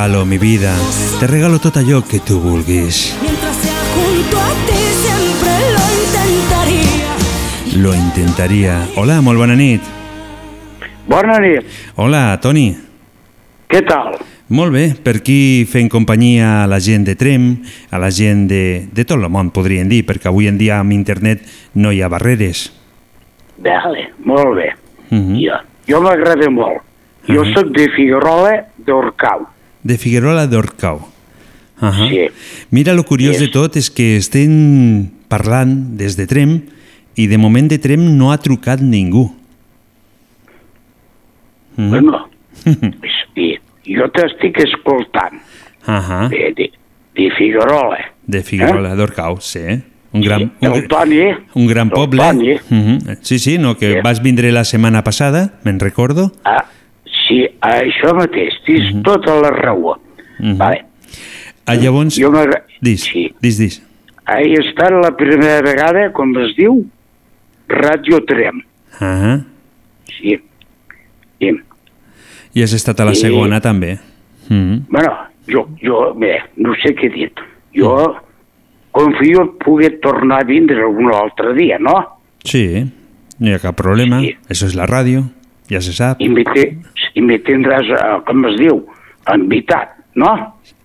Regalo mi vida, te regalo tot allò que tu vulguis. Mientras sea junto a ti, siempre lo intentaría. Lo intentaria. Hola, molt bona nit. Bona nit. Hola, Toni. Què tal? Molt bé, per aquí fent companyia a la gent de Trem, a la gent de, de tot el món, podríem dir, perquè avui en dia amb internet no hi ha barreres. Vale, molt bé. Mhm. Jo, jo m'agrada molt. Jo Mhm. sóc de Figuerola d'Orcau. De Figuerola d'Orcau. Uh -huh. Sí. Mira, lo curiós de tot és que estem parlant des de Trem i de moment de Trem no ha trucat ningú. Mhm. Bueno, sí, jo t'estic escoltant. Uh -huh. De, de, de Figuerola. De Figuerola d'Orcau, sí. Un gran, un, El Toni, un gran poble. Toni. Mhm. Sí, sí, no, que vas vindre la setmana passada, me'n recordo. ah, sí, això mateix, tens Mhm. tota la raó. Vale. Ah, llavors... Jo Dis, sí. dis, dis. He estat la primera vegada, com es diu, Radio Trem. Uh -huh. Sí. sí. I has estat a la Sí. segona, també. Mm. Bueno, jo, jo, bé, no sé què he dit. Jo confio en poder tornar a vindre un altre dia, no? Sí, no hi ha cap problema. Això és la ràdio, ja se sap. I me, te, i me tindràs, eh, com es diu, invitat, no?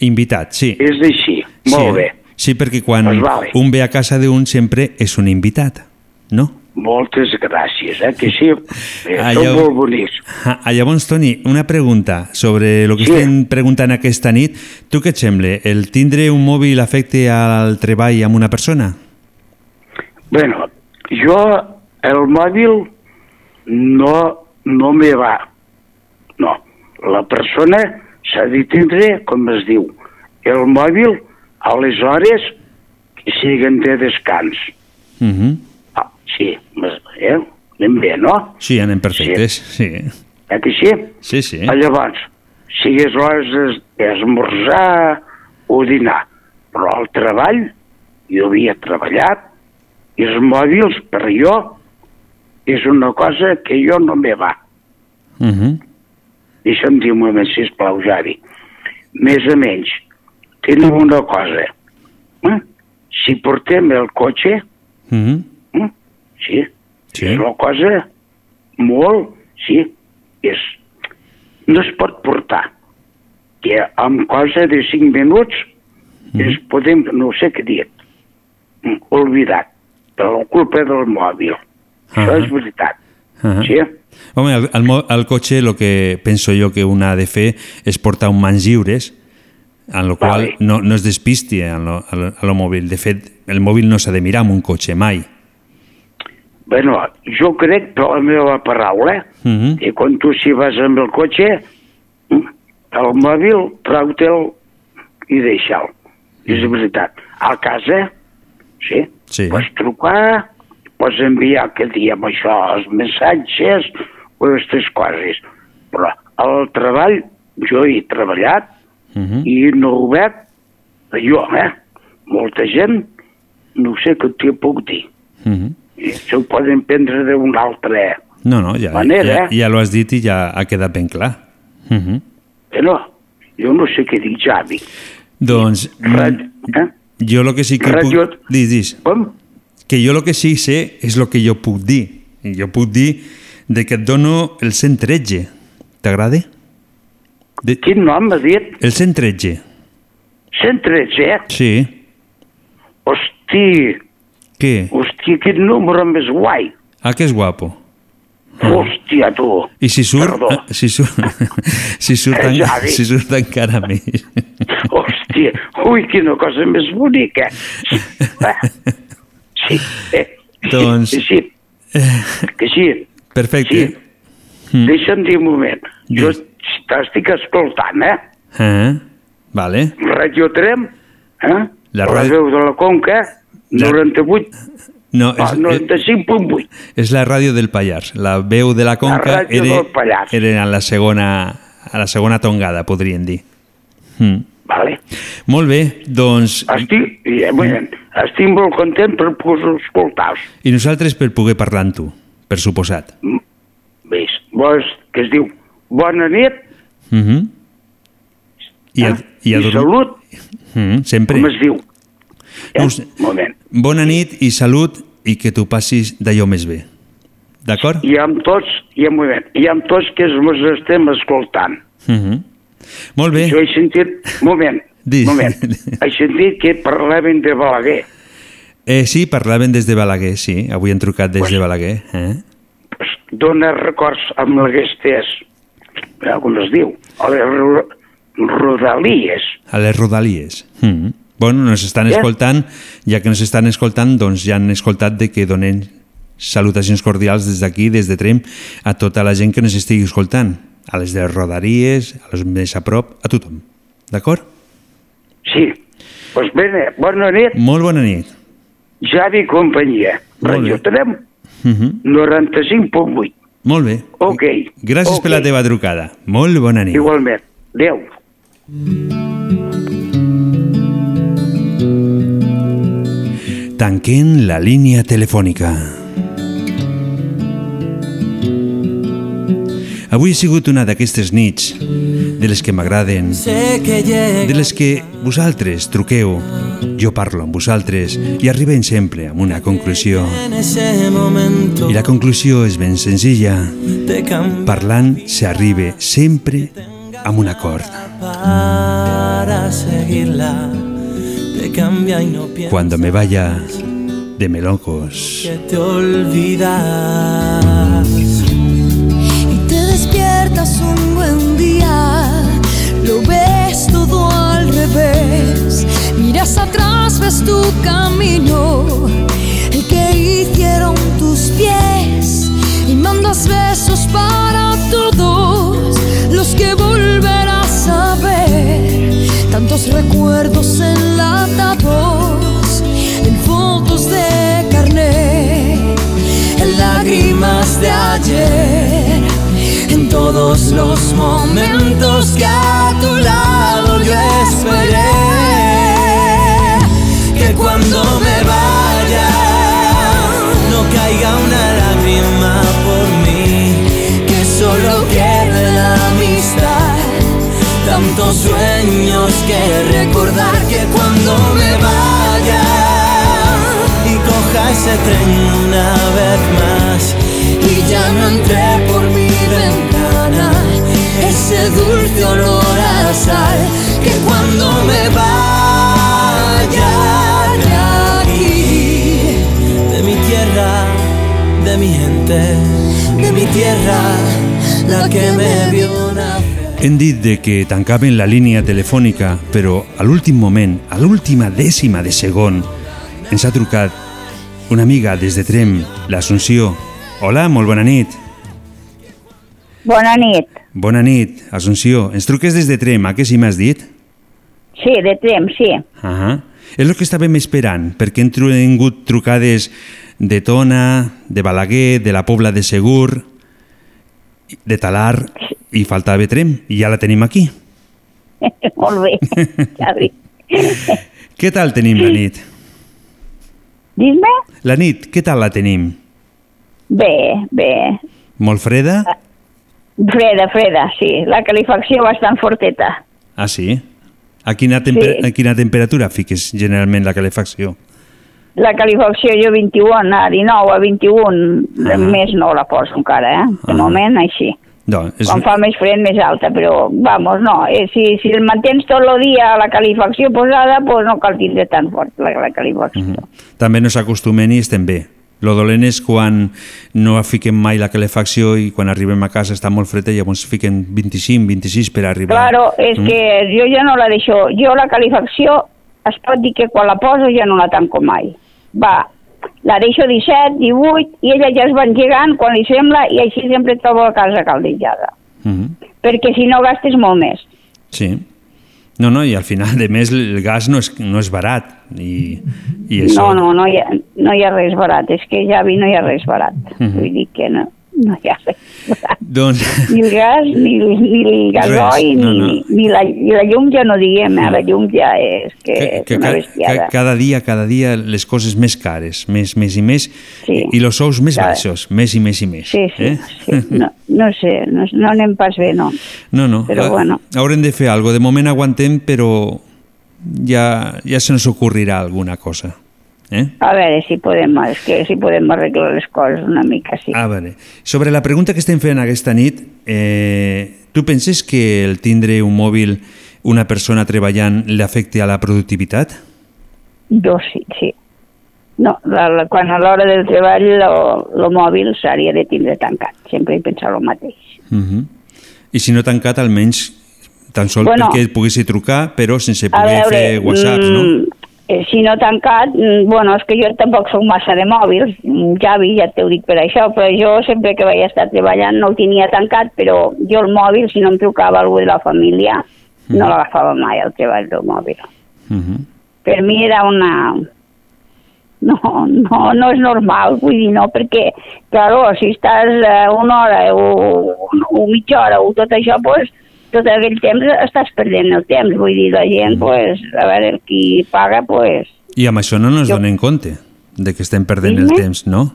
Invitat, sí. És així, molt sí. bé. Sí, perquè quan Pues vale. un ve a casa d'un sempre és un invitat, no? Moltes gràcies, eh, que sí, eh, Ah, són molt bonics. Ah, ah, llavors, Toni, una pregunta sobre el que Sí. estem preguntant aquesta nit. Tu què et sembla? El tindre un mòbil afecte al treball amb una persona? Bueno, jo, el mòbil no, no me va. No, la persona s'ha de tindre, com es diu, el mòbil a les hores que siguen de descans. Uh -huh. Ah, sí, eh? anem bé, no? Sí, anem perfectes, sí. Eh que sí? Sí, sí. Ah, Llavors, sigues hores d'es- d'esmorzar o dinar, però al treball, jo havia treballat, i els mòbils, per jo, és una cosa que jo no me va. Uh -huh. Deixa'm dir un moment, sisplau, Javi. Més o menys, tenim una cosa. Eh? Si portem el cotxe, Uh -huh. eh? sí, sí, és una cosa molt, sí, és, no es pot portar. Que amb cosa de 5 minuts es podem, no sé què dir, mm, oblidat, per la culpa del mòbil. Això és veritat. Ahà. Sí? Home, al, al, al cotxe el que penso jo que un ha de fer és portar un mans lliures, en el qual Vale. no, no es despisti a lo, a, lo, mòbil. De fet, el mòbil no s'ha de mirar amb un cotxe, mai. Bueno, jo crec, per la meva paraula, Uh -huh. que quan tu si vas amb el cotxe, el mòbil, trau-te'l i deixa'l. És veritat. A casa, sí, Sí. pots trucar, pots enviar que diem això, els missatges o aquestes coses. Però al treball, jo he treballat Uh -huh. i no ho veig, jo, eh? Molta gent, no sé què t'hi puc dir. Uh -huh. I això ho poden prendre d'una altra No, no, ja, manera. ja, ja lo has dit i ja ha quedat ben clar. Uh -huh. Però jo no sé què dir, Javi. Doncs, Rad- eh? jo el que sí que Radio- puc... Dis, dis. Com? Que jo el que sí sé és el que jo puc dir. Jo puc dir de que et dono el 113. T'agrada? De... Quin nom has dit? El 113. 113, eh? Sí. Hosti, Què? hosti, quin número més guai. Ah, que és guapo. Hòstia, tu. I si surt, Perdó. eh, si surt, si surt, en, si surt encara més. Hòstia, ui, quina cosa més bonica. Eh? Sí, eh? Doncs- Sí, sí, que sí. Perfecte. Sí. Deixa'm dir un moment. Jo t'estic escoltant, eh? Eh? Vale. Radio Trem, eh? La La ràdio- veu de la Conca, 98, No, ah, és, 95.8. és la ràdio del Pallars. La veu de la Conca ràdio era, era a la segona a la segona tongada, podríem dir. Mm. Vale. Molt bé, doncs... Estic, eh, bueno, estic molt content per poder escoltar-vos. I nosaltres per poder parlar amb tu, per suposat. Ves, vos, que es diu bona nit Uh -huh. I, a, i, a i salut, Mm, sempre. com es diu. Eh? Un moment. Bona nit i salut i que tu passis d'allò més bé. D'acord? I amb tots, i un moment, i amb tots que ens estem escoltant. Uh -huh. Molt bé. Jo he sentit, moment, Dis. moment, he sentit que parlaven de Balaguer. Eh, sí, parlaven des de Balaguer, sí. Avui han trucat des de Balaguer. Eh? Dóna records amb aquestes, com es diu, a les ro- rodalies. A les Rodalies. Mm -hmm. Bueno, nos estan Ja. escoltant, ja que nos estan escoltant, doncs ja han escoltat de que donen salutacions cordials des d'aquí, des de Trem, a tota la gent que nos estigui escoltant, a les de Rodalies, a les més a prop, a tothom. D'acord? Sí. Doncs pues bé, bona nit, Molt bona nit. Javi companyia. Radio bé. Trem, Uh -huh. 95.8. Molt bé. Ok. Gràcies Ok. per la teva trucada. Molt bona nit. Igualment. Adéu. Tanquem la línia telefònica. Avui ha sigut una d'aquestes nits, de les que m'agraden, de les que vosaltres truqueu, jo parlo amb vosaltres i arribem sempre a una conclusió. I la conclusió és ben senzilla. Parlant s'arriba sempre amb un acord. Cuando me vaya de melocos. que te olvidas. Y te despiertas un buen día, lo ves todo al revés, miras atrás, ves tu camino, el que hicieron tus pies, y mandas besos para todos los que volverás a ver, tantos recuerdos enlatados en fotos de carnet, en lágrimas de ayer en todos los momentos que a tu lado yo esperé. Que cuando me vaya no caiga una lágrima por mí, que solo quede la amistad, tantos sueños que recordar que cuando me vaya y coja ese tren una vez más. Y ya no entré por ventana ese dulce olor a sal que cuando me vaya de aquí de mi tierra de mi gente de mi tierra la que me vio nacer Hem dit de que tancaven la línia telefònica, però a l'últim moment, a l'última dècima de segon, ens ha trucat una amiga des de Trem, l'Assumpció. Hola, molt bona nit. Bona nit. Bona nit, Assumpció. Ens truques des de Trem, a què sí m'has dit? Sí, de Trem, sí. Ah És el que estàvem esperant, perquè hem tingut trucades de Tona, de Balaguer, de la Pobla de Segur, de Talar, i faltava Trem, i ja la tenim aquí. Molt bé, Xavi. Què tal tenim la nit? Dis-me? La nit, què tal la tenim? Bé, bé. Molt freda? Freda, freda, sí. La calefacció bastant forteta. Ah, sí? A quina, temper Sí. a quina temperatura fiques generalment la calefacció? La calefacció jo 21, a 19, a 21, ah. més no la poso encara, eh? De Ah. moment així. No, és... Quan fa més fred, més alta, però, vamos, no, eh, si, si el mantens tot el dia a la calefacció posada, pues no cal tindre tan fort la, la calefacció. Mhm. També no s'acostumen i estem bé. Lo dolent és quan no fiquem mai la calefacció i quan arribem a casa està molt fred i llavors fiquen 25, 26 per arribar. Claro, és Mm. que jo ja no la deixo. Jo la calefacció es pot dir que quan la poso ja no la tanco mai. Va, la deixo 17, 18 i ella ja es va engegant quan li sembla i així sempre trobo la casa caldejada. Mhm. Perquè si no gastes molt més. Sí. No, no, i al final, de més, el gas no és, no és barat. I, i això... No, no, no hi, ha, no hi ha res barat. És que ja vi no hi ha res barat. Mhm. Vull dir que no, no hi ha res. Doncs, Ni el gas, ni, ni el gasoi, no, ni, no. ni, la, ni la llum ja no diguem, eh? la llum ja és que, que, que, és una bestiada. ca, cada dia, cada dia les coses més cares, més, més i més, Sí. i els sous més Cada- baixos, més i més i més. Sí, sí, eh? sí. No, no sé, no, no anem pas bé, no. No, no, Però ha- bueno. haurem de fer alguna De moment aguantem, però ja, ja se nos ocorrirà alguna cosa. Eh? A veure si podem, és que si podem arreglar les coses una mica, sí. Ah, vale. Sobre la pregunta que estem fent aquesta nit, eh, tu penses que el tindre un mòbil una persona treballant l'afecte a la productivitat? Jo sí, sí. No, la, la, quan a l'hora del treball el mòbil s'hauria de tindre tancat. Sempre he pensat el mateix. Uh -huh. I si no tancat, almenys tan sols Bueno. perquè et poguessi trucar, però sense A poder veure, fer whatsapps, no? Mm, eh, si no tancat, mm, bueno, és que jo tampoc soc massa de mòbils, mm, Javi, ja t'ho dic per això, però jo sempre que vaig estar treballant no el tenia tancat, però jo el mòbil, si no em trucava algú de la família, no l'agafava mai al treball del mòbil. Uh -huh. Per mi era una... No, no, no és normal, vull dir, no, perquè, claro, si estàs eh, una hora o, o mitja hora o tot això, pues, tot aquell temps estàs perdent el temps, vull dir, la gent, pues, a veure, el qui paga, pues, I amb això no ens donem compte de que estem perdent el Dime. temps, no?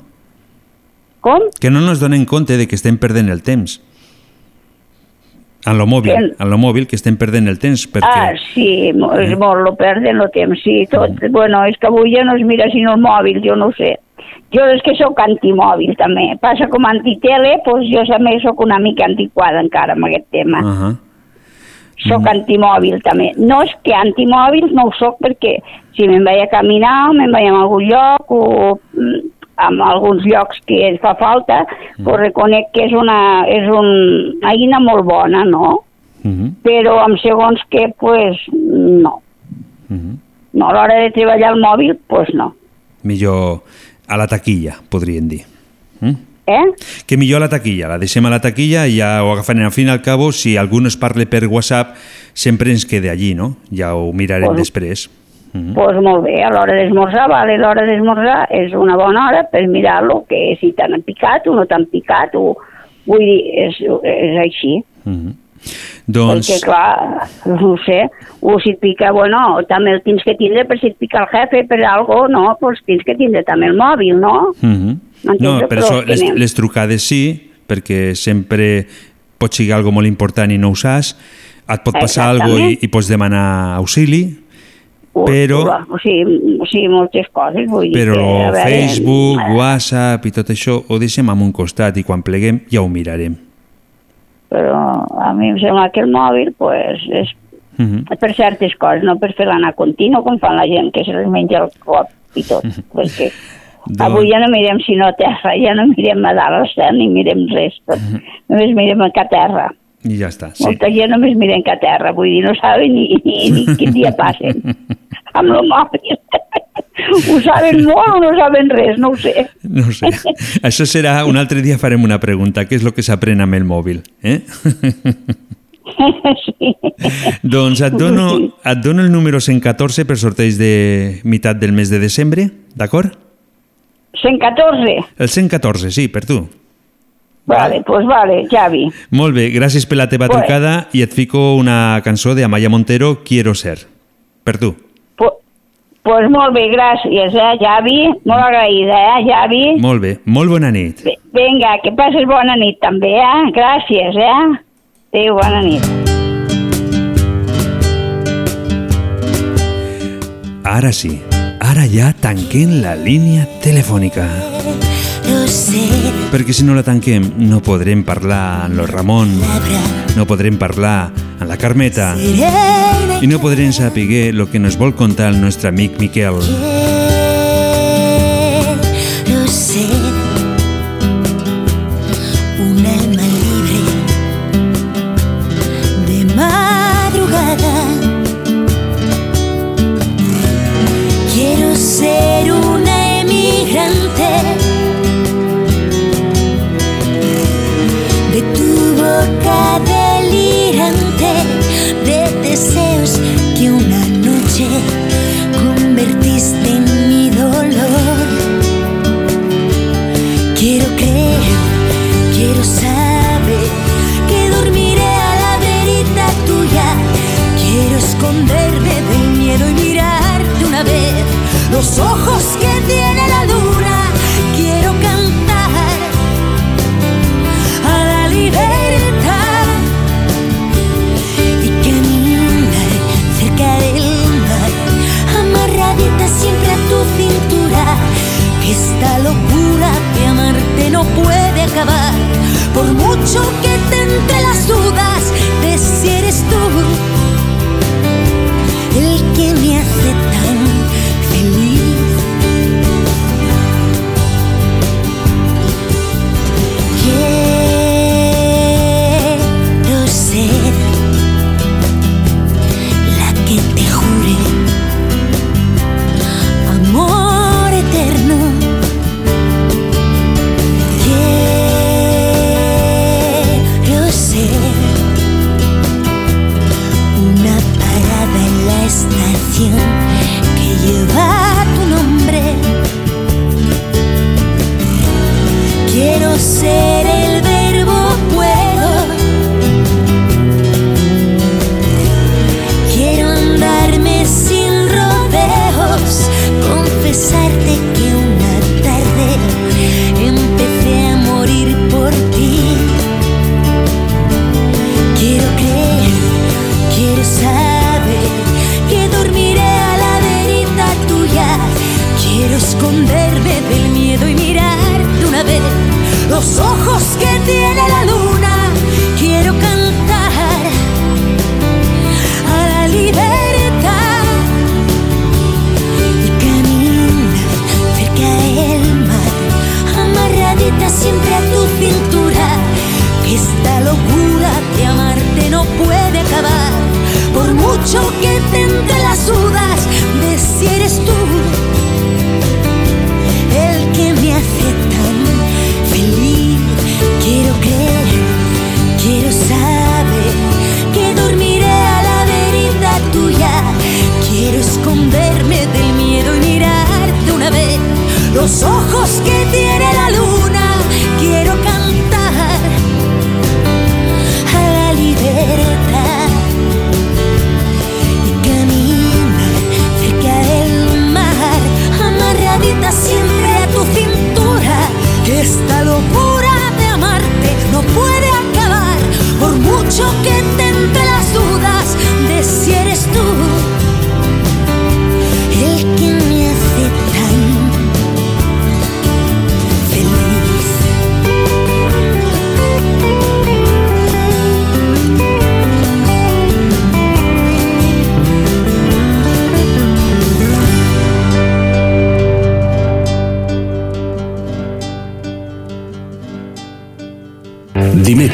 Com? Que no ens donem compte de que estem perdent el temps. En lo mòbil, Que- en lo mòbil que estem perdent el temps, perquè... Ah, sí, és molt, lo perden el temps, sí, tot. Bueno, és que avui ja no es mira sinó el mòbil, jo no ho sé. Jo és que sóc antimòbil, també. Passa com antitele, doncs jo també sóc una mica antiquada encara amb aquest tema. Uh -huh. Soc mm. antimòbil també. No és que antimòbil no ho soc perquè si me'n vaig a caminar, me'n vaig a algun lloc o mm, en alguns llocs que et fa falta, mm. pues reconec que és una, és un, una eina molt bona, no? Mm -hmm. Però amb segons que, pues, no. Mm -hmm. No, a l'hora de treballar al mòbil, pues no. Millor a la taquilla, podríem dir. Mm? Eh? Que millor a la taquilla, la deixem a la taquilla i ja ho agafarem. Al fin i al cabo, si algú es parle per WhatsApp, sempre ens quede allí, no? Ja ho mirarem pues, després. Doncs mm -hmm. pues molt bé, a l'hora d'esmorzar, vale, l'hora d'esmorzar és una bona hora per mirar-lo, que si t'han picat o no t'han picat, o, vull dir, és, és així. Mm -hmm. Doncs... Perquè, clar, no sé, o si et pica, bueno, també el tens que tindre per si et pica el jefe per algo, no, doncs tens que tindre també el mòbil, no? Mm -hmm. No, per això les, les trucades sí, perquè sempre pot ser algo molt important i no ho saps, et pot passar alguna i, i pots demanar auxili, però... O sigui, o sigui, moltes coses, vull dir Però que, veure, Facebook, eh, WhatsApp i tot això ho deixem en un costat i quan pleguem ja ho mirarem. Però a mi em sembla que el mòbil pues, és uh mhm. -huh. per certes coses, no per fer l'anar continu com fan la gent que se les menja el cop i tot, uh -huh. perquè doncs... avui ja no mirem sinó a terra, ja no mirem a dalt al cel ni mirem res, uh -huh. només mirem a terra. I ja està. Sí. Molta gent només miren que a terra, vull dir, no saben ni, ni, ni quin dia passen amb el mòbil. Ho saben molt o no saben res, no ho sé. No ho sé. Això serà, un altre dia farem una pregunta, què és el que s'aprèn amb el mòbil? Eh? Sí. Doncs et dono, et dono el número 114 per sorteig de meitat del mes de desembre, d'acord? 114? El 114, sí, per tu. Vale, pues vale, Javi. Molt bé, gràcies per la teva pues, trucada i et fico una cançó de Amaya Montero, Quiero ser. Per tu. Pues, pues molt bé, gràcies, eh, Javi. Molt agraïda, eh, Javi. Molt bé, molt bona nit. Vinga, que passes bona nit també, eh? Gràcies, eh? Adéu, bona nit. Ara sí, ara ja tanquem la línia telefònica. Perquè si no la tanquem no podrem parlar amb el Ramon, no podrem parlar amb la Carmeta i no podrem saber el que nos vol contar el nostre amic Miquel. Los ojos que tiene la luna, quiero cantar a la libertad. Y caminar cerca del mar, amarradita siempre a tu cintura, que esta locura de amarte no puede acabar, por mucho que te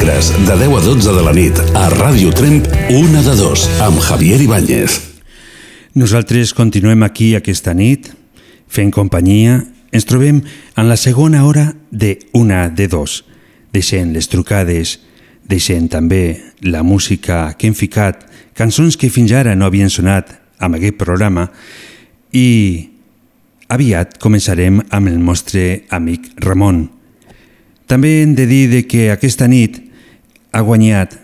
Dimecres, de 10 a 12 de la nit, a Ràdio Tremp, una de dos, amb Javier Ibáñez. Nosaltres continuem aquí aquesta nit, fent companyia. Ens trobem en la segona hora de una de dos, deixant les trucades, deixant també la música que hem ficat, cançons que fins ara no havien sonat amb aquest programa i aviat començarem amb el nostre amic Ramon. També hem de dir que aquesta nit ha guanyat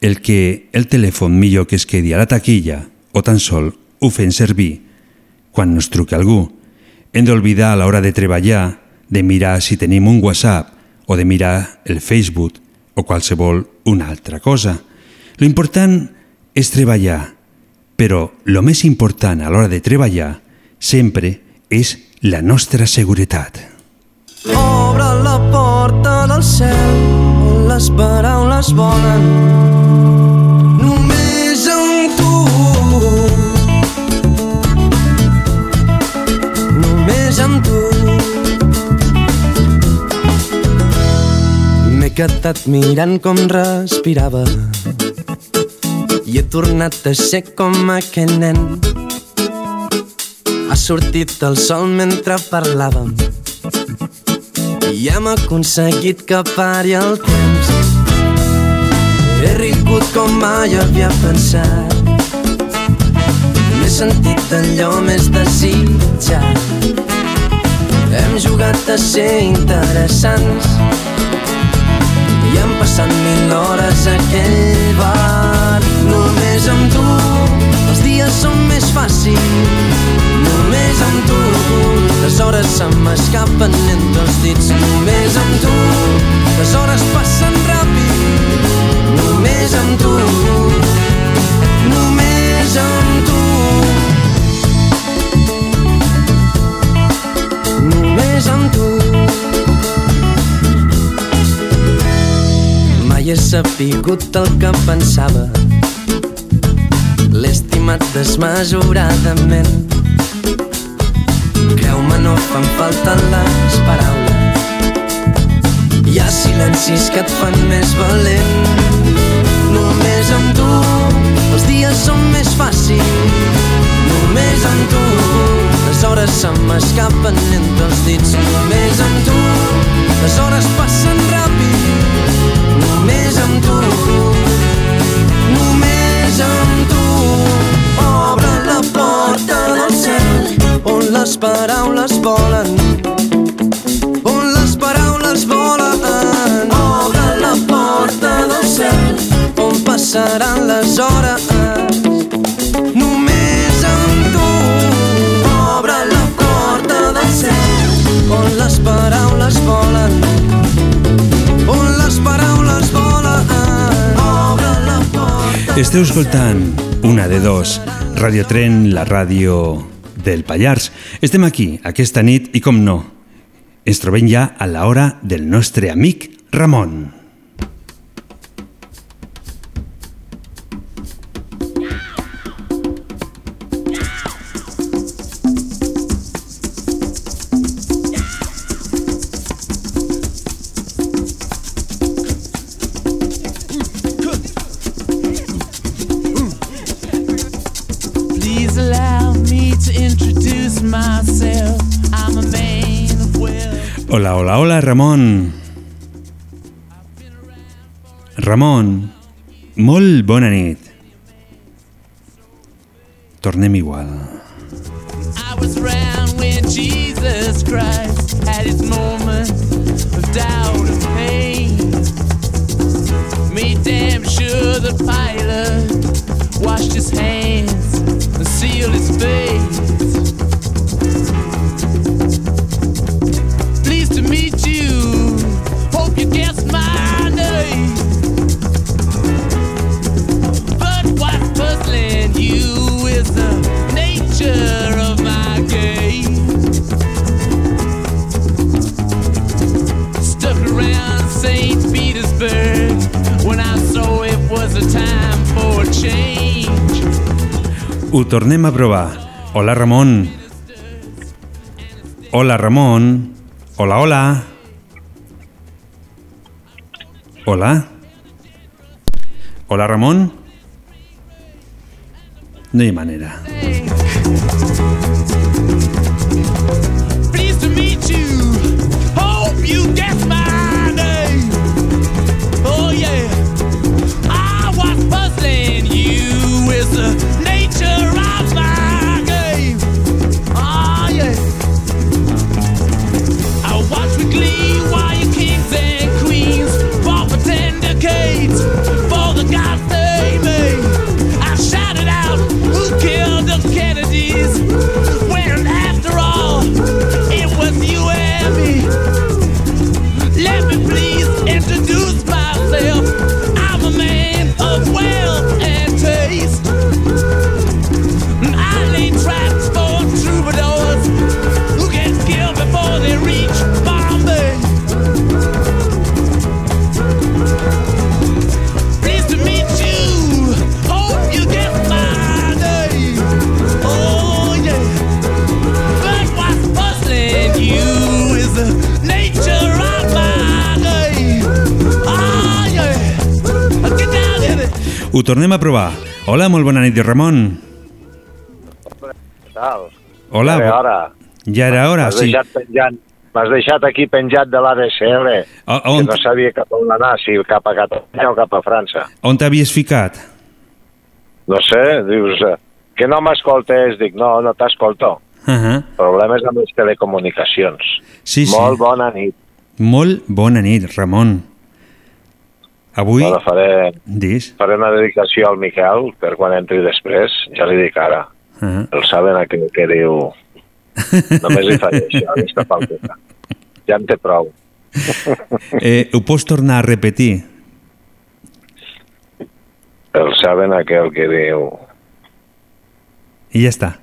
el que el telèfon millor que es quedi a la taquilla o tan sol ho fem servir quan nos truca algú. Hem d'oblidar a l'hora de treballar de mirar si tenim un WhatsApp o de mirar el Facebook o qualsevol una altra cosa. Lo important és treballar, però lo més important a l'hora de treballar sempre és la nostra seguretat. Obre la porta del cel les paraules volen només amb tu. Només amb tu. M'he quedat mirant com respirava i he tornat a ser com aquell nen. Ha sortit el sol mentre parlàvem i hem aconseguit que pari el temps. He rigut com mai havia pensat. M'he sentit allò més desitjat. Hem jugat a ser interessants i hem passat mil hores a aquell bar. Només amb tu els dies són més fàcils. Només amb tu les hores se m'escapen entre els dits. Només amb tu les hores passen ràpid. Només amb tu, només amb tu. Només amb tu. Mai he sapigut el que pensava. L'he estimat desmesuradament. Creu-me, no fan falta les paraules. Hi ha silencis que et fan més valent. Només amb tu els dies són més fàcils. Només amb tu les hores se m'escapen entre els dits. Només amb tu les hores passen ràpid. Només amb tu, només amb tu. Obre la porta del cel on les paraules volen. On les paraules volen. Obre la porta del cel on passaran les hores. Esteu escoltant una de dos, Radio Tren, la ràdio del Pallars. Estem aquí, aquesta nit, i com no, ens trobem ja a l'hora del nostre amic Ramon. Ramon. Ramon, molt bona nit. Tornem igual. I was round when Jesus Christ had his moment of doubt and pain. Made damn sure the pilot washed his hands and sealed his face. Petersburg when I saw it was a time for a change. Ho tornem a provar. Hola, Ramon. Hola, Ramon. Hola, hola. Hola. Hola, Ramon. No hi manera. Ho tornem a provar. Hola, molt bona nit, Ramon. Tal. Hola. Ja era hora. Ja era hora, sí. deixat penjant. M'has deixat aquí penjat de l'ADSL, A- a que on- no sabia cap on anar, si cap a Catalunya o cap a França. On t'havies ficat? No sé, dius, que no m'escoltes, dic, no, no t'escolto. Uh -huh. Problemes amb les telecomunicacions. Sí, sí. Molt bona nit. Molt bona nit, Ramon. Avui... Bueno, faré, Dis. faré una dedicació al Miquel per quan entri després, ja li dic ara. Uh -huh. El saben aquell que diu... Només li faré això, aquesta falteta. Ja en té prou. Eh, ho pots tornar a repetir? El saben aquell que diu... I ja està.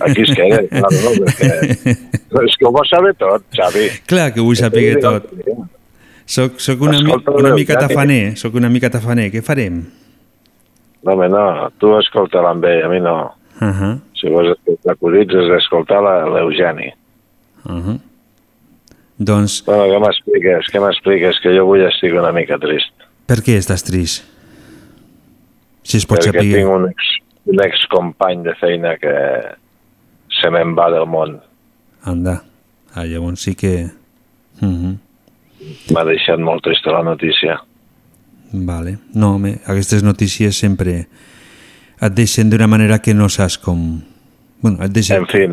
Aquí es queda, claro, no? Perquè... És que ho vols saber tot, Xavi. Clar que ho vull saber tot. Soc, soc una, Escolta, una el mica tafaner, soc una mica tafaner. Què farem? No, home, no, tu escolta amb ell, a mi no. Uh -huh. Si vols escoltar acudits, has d'escoltar la- l'Eugeni. Uh -huh. Doncs, Bueno, què m'expliques? Què m'expliques? Que jo avui estic una mica trist. per què estàs trist? Si es pot perquè saber. tinc un ex, un excompany de feina que se me'n va del món. Anda. Ah, llavors sí que... Uh -huh. M'ha deixat molt trista la notícia. Vale. No, home, aquestes notícies sempre et deixen d'una manera que no saps com... Bueno, et deixen... En fi.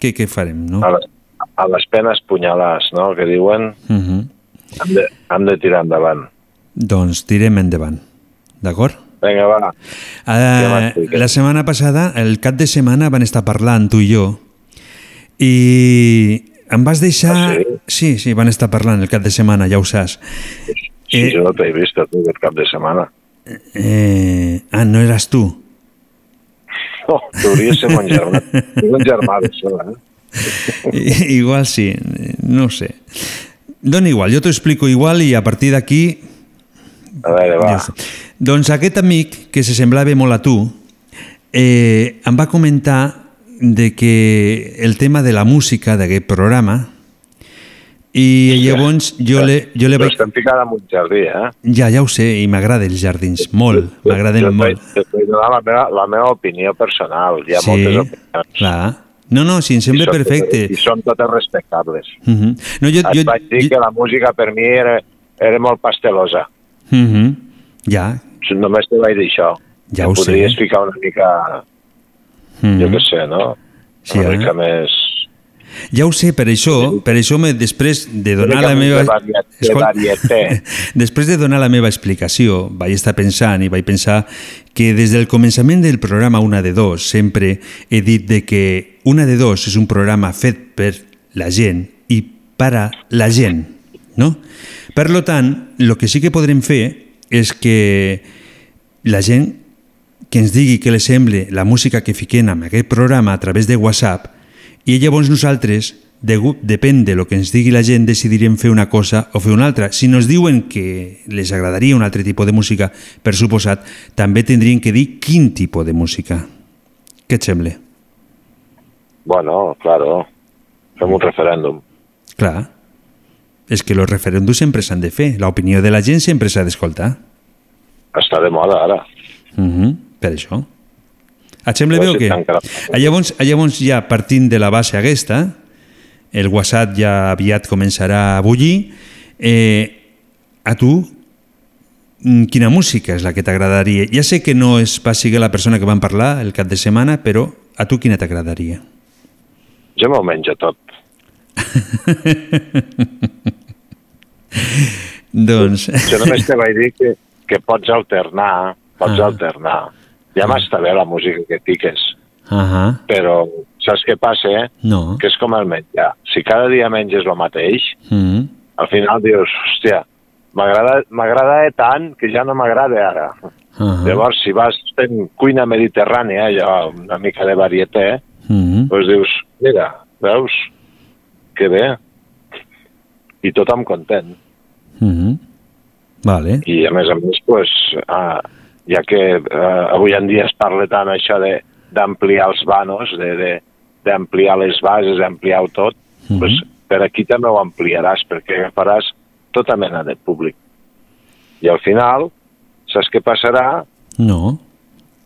Què, què farem, no? A les, a les penes punyalars, no?, que diuen, Uh -huh. hem de, hem de tirar endavant. Doncs tirem endavant. D'acord? Vinga, va. Uh, la setmana passada, el cap de setmana, van estar parlant tu i jo i em vas deixar... Ah, sí? sí, sí, van estar parlant el cap de setmana, ja ho saps. Si Eh, jo no t'he vist a tu aquest cap de setmana. eh, ah, no eres tu. No, tu hauries de ser mon germà. Un germà d'això, eh? I- igual sí, no sé. Dona igual, jo t'ho explico igual i a partir d'aquí... A veure, va. Ja. Doncs aquest amic, que se semblava molt a tu, eh, em va comentar de que el tema de la música d'aquest programa i llavors jo le, jo le Però vaig... estem ficant en un jardí, eh? Ja, ja ho sé, i m'agraden els jardins, molt, m'agraden Jo molt. t'he t'he donat la meva, la meva opinió personal. Hi ha Sí, moltes opinions. clar. No, no, sí, em sembla I perfecte. I són totes respectables. Uh -huh. No, jo, Et jo, vaig dir que la música per mi era, era molt pastelosa. uh -huh. Ja, Només te vaig dir això. Ja Que ho sé. Podries ficar una mica, uh jo què sé, no? Sí, una eh? mica més... Ja ho sé, per això, per això me, després de donar la meva... de varieté. després de donar la meva explicació, vaig estar pensant i vaig pensar que des del començament del programa Una de Dos sempre he dit de que Una de Dos és un programa fet per la gent i per a la gent, no? Per lo tant, el que sí que podrem fer és que la gent que ens digui què li sembla la música que fiquem en aquest programa a través de WhatsApp i llavors nosaltres, de, depèn de lo que ens digui la gent, decidirem fer una cosa o fer una altra. Si nos diuen que les agradaria un altre tipus de música, per suposat, també tindrien que dir quin tipus de música. Què et sembla? Bueno, claro, fem un referèndum. Clar. És que els referèndums sempre s'han de fer. L'opinió de la gent sempre s'ha d'escoltar. Està de moda ara. Uh -huh. Per això. Et sembla bé o què? Ah, Llavors, ah, llavors ja partint de la base aquesta, el WhatsApp ja aviat començarà a bullir. Eh, a tu, mm, quina música és la que t'agradaria? Ja sé que no és va ser la persona que van parlar el cap de setmana, però a tu quina t'agradaria? Jo m'ho menjo tot. doncs... Jo només te vaig dir que, que pots alternar, pots Ah. alternar. Ja m'està bé la música que fiques, Ahà. però saps què passa? Eh? No. Que és com el menjar. Si cada dia menges el mateix, Mm. al final dius, hòstia, m'agrada tant que ja no m'agrada ara. Ahà. Llavors, si vas fent cuina mediterrània, ja una mica de varieté, Mm. doncs dius, mira, veus, que bé. I tothom content. Mm. Vale. I a més a més, pues, ah, ja que eh, avui en dia es parla tant això de d'ampliar els vanos, de- de- d'ampliar les bases, d'ampliar-ho tot, Mhm. pues, per aquí també ho ampliaràs, perquè agafaràs tota mena de públic. I al final, saps què passarà? No.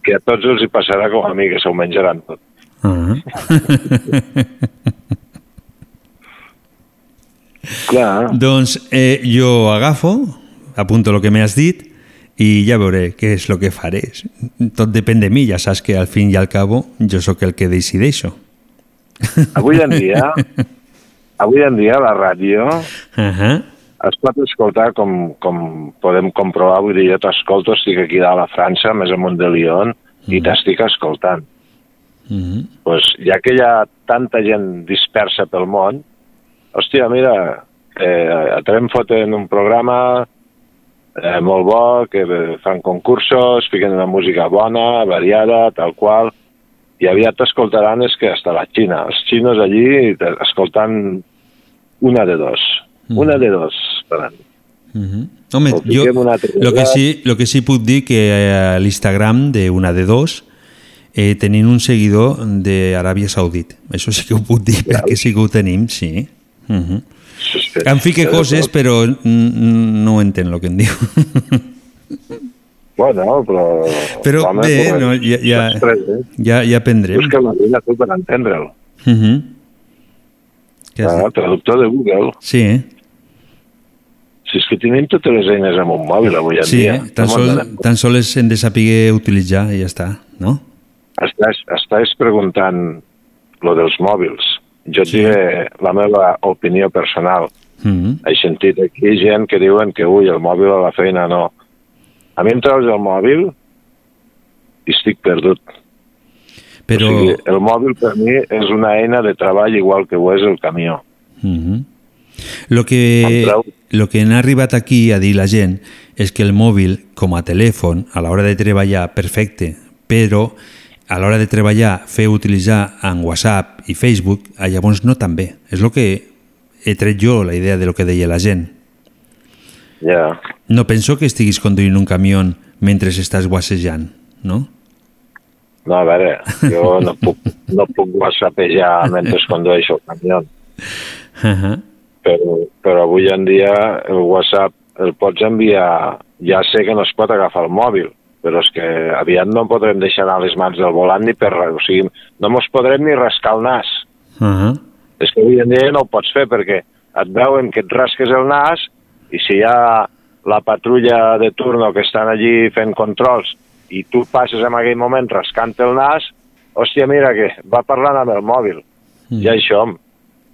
Que a tots els hi passarà com a mi, que s'ho menjaran tot. Ah. Clar. doncs eh, jo agafo, apunto el que m'has dit i ja veuré què és el que faré. Tot depèn de mi, ja saps que al fin i al cabo jo sóc el que decideixo. Avui en dia, avui en dia la ràdio Uh -huh. es pot escoltar com, com podem comprovar, vull dir, jo t'escolto, estic aquí dalt a França, més amunt de Lyon, i t'estic escoltant. Mm pues, ja que hi ha tanta gent dispersa pel món, hòstia, mira, eh, Trem foten un programa eh, molt bo, que fan concursos, fiquen una música bona, variada, tal qual, i aviat t'escoltaran és que hasta la Xina, els xinos allí escoltant una de dos, una de dos, faran. -hmm. Home, jo lo que, sí, lo que sí puc dir que eh, a l'Instagram d'una de dos eh, tenim un seguidor d'Aràbia Saudit. Això sí que ho puc dir, perquè sí que ho tenim, sí. Uh -huh. Em fique coses, però no entén el que em diu. Bueno, però... Però home, bé, no, ja, ja, després, eh? ja, ja aprendrem. Busca la vida tu per entendre'l. Uh -huh. Què has Ah, traductor de Google. Sí, eh? Si és que tenim totes les eines amb un mòbil avui en Sí, dia. eh? tan, No sol, tan sols hem de saber utilitzar i ja està, no? Estàs, estàs preguntant lo dels mòbils. Jo et diré la meva opinió personal. Mm -hmm. He sentit aquí gent que diuen que, ui, el mòbil a la feina no. A mi em treus el mòbil i estic perdut. Però... O sigui, el mòbil per mi és una eina de treball igual que ho és el camió. Mm -hmm. Lo que, lo que han arribat aquí a dir la gent és que el mòbil, com a telèfon, a l'hora de treballar, perfecte, però a l'hora de treballar, fer utilitzar en WhatsApp i Facebook, ah, llavors no tan bé. És el que he tret jo, la idea de lo que deia la gent. Ja. No penso que estiguis conduint un camió mentre estàs whatsejant, no? No, a veure, jo no puc, no puc whatsappejar mentre condueixo el camió. Uh -huh. però, però avui en dia el WhatsApp el pots enviar, ja sé que no es pot agafar el mòbil, però és que aviat no podrem deixar anar les mans del volant ni per res, o sigui, no mos podrem ni rascar el nas. Uh -huh. És que avui en dia no ho pots fer perquè et veuen que et rasques el nas i si hi ha la patrulla de turno que estan allí fent controls i tu passes en aquell moment rascant el nas, hòstia, mira que va parlant amb el mòbil. Mm. I això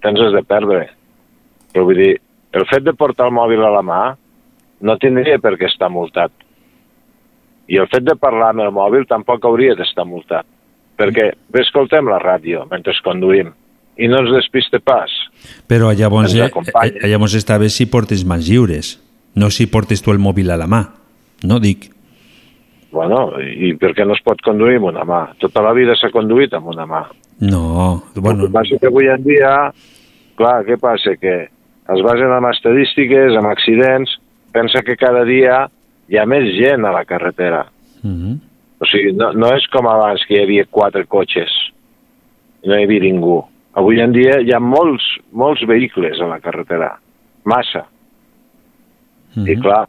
tens has de perdre. Però vull dir, el fet de portar el mòbil a la mà no tindria per què estar multat. I el fet de parlar amb el mòbil tampoc hauria d'estar multat. Perquè bé escoltem la ràdio mentre conduïm i no ens despiste pas. Però llavors, Ens eh, eh, llavors està bé si portes mans lliures, no si portes tu el mòbil a la mà. No dic. Bueno, i per què no es pot conduir amb una mà? Tota la vida s'ha conduït amb una mà. No, bueno, El que passa que avui en dia, clar, què passa? Que es basen en estadístiques, en accidents, pensa que cada dia hi ha més gent a la carretera. Mhm. O sigui, no, no és com abans que hi havia quatre cotxes i no hi havia ningú. Avui en dia hi ha molts, molts vehicles a la carretera, massa. Mhm. I clar,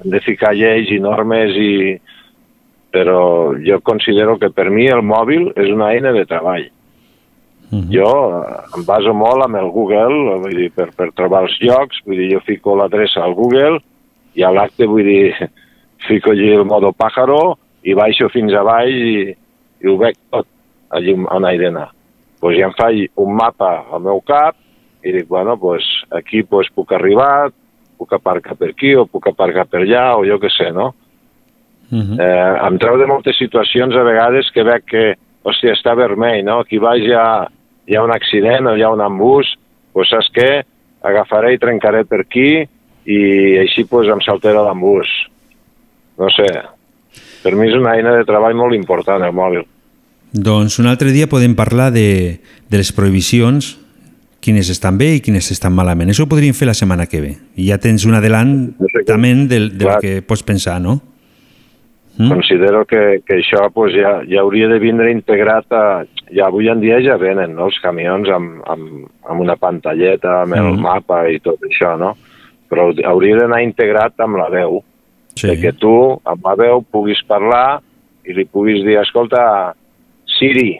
hem de ficar lleis i normes i... Però jo considero que per mi el mòbil és una eina de treball. Jo eh, em baso molt amb el Google, vull dir, per, per trobar els llocs, vull dir, jo fico l'adreça al Google i a l'acte, vull dir, fico allí el modo pájaro i baixo fins a baix i, i ho veig tot allí on he d'anar. Pues ja em faig un mapa al meu cap i dic, bueno, pues aquí pues, puc arribar, puc aparcar per aquí o puc aparcar per allà o jo què sé, no? Mhm. Eh, em treu de moltes situacions a vegades que veig que, hòstia, està vermell, no? Aquí baix hi ha, hi ha un accident o hi ha un embús, doncs saps què? Agafaré i trencaré per aquí i així pues, em saltarà l'embús. No sé, per mi és una eina de treball molt important, el mòbil. Doncs un altre dia podem parlar de, de les prohibicions, quines estan bé i quines estan malament. Això ho podríem fer la setmana que ve. I ja tens un adelantament del, del que pots pensar, no? Mm? Considero que, que això pues, ja, ja hauria de vindre integrat a... Ja avui en dia ja venen no, els camions amb, amb, amb una pantalleta, amb el Mm. mapa i tot això, no? Però hauria d'anar integrat amb la veu. Sí. Que tu, amb la veu, puguis parlar i li puguis dir, escolta, Siri,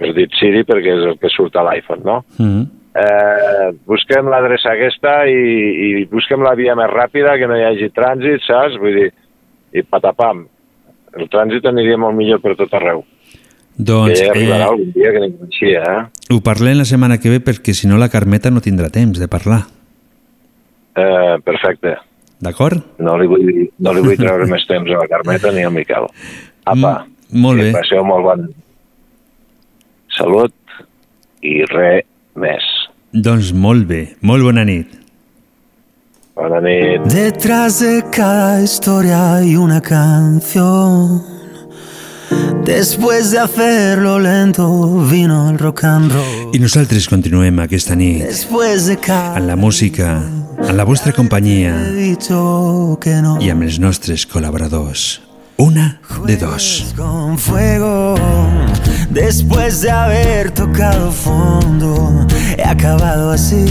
has dit Siri perquè és el que surt a l'iPhone, no? Mm. Eh, busquem l'adreça aquesta i, i busquem la via més ràpida, que no hi hagi trànsit, saps? Vull dir, i patapam. El trànsit aniria molt millor per tot arreu. Doncs que ja arribarà eh, algun dia que ningú així, eh? ho parlem la setmana que ve perquè si no la Carmeta no tindrà temps de parlar. Eh perfecte. D'acord? No li vull, no li vull treure més temps a la Carmeta ni al Miquel. Apa, Mm, molt que bé. passeu molt bon salut i res més. Doncs molt bé, molt bona nit. Bona nit. Detrás de cada historia hay una canción. Después de hacerlo lento, vino el rock and roll. I nosaltres continuem aquesta nit Después de cada en la música, en la vostra companyia i amb els nostres col·laboradors. Una de dos. con fuego. Después de haber tocado fondo, he acabado así.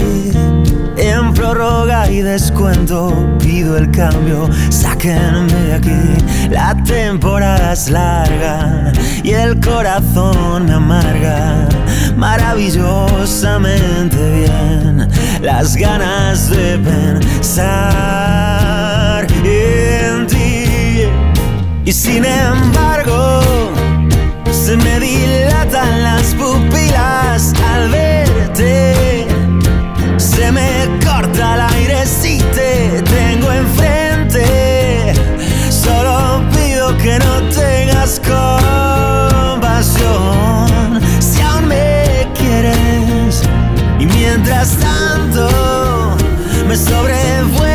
En prórroga y descuento, pido el cambio, sáquenme de aquí. La temporada es larga y el corazón me amarga. Maravillosamente bien, las ganas de pensar Y sin embargo, se me dilatan las pupilas al verte. Se me corta el aire si te tengo enfrente. Solo pido que no tengas compasión. Si aún me quieres. Y mientras tanto, me sobrevuelan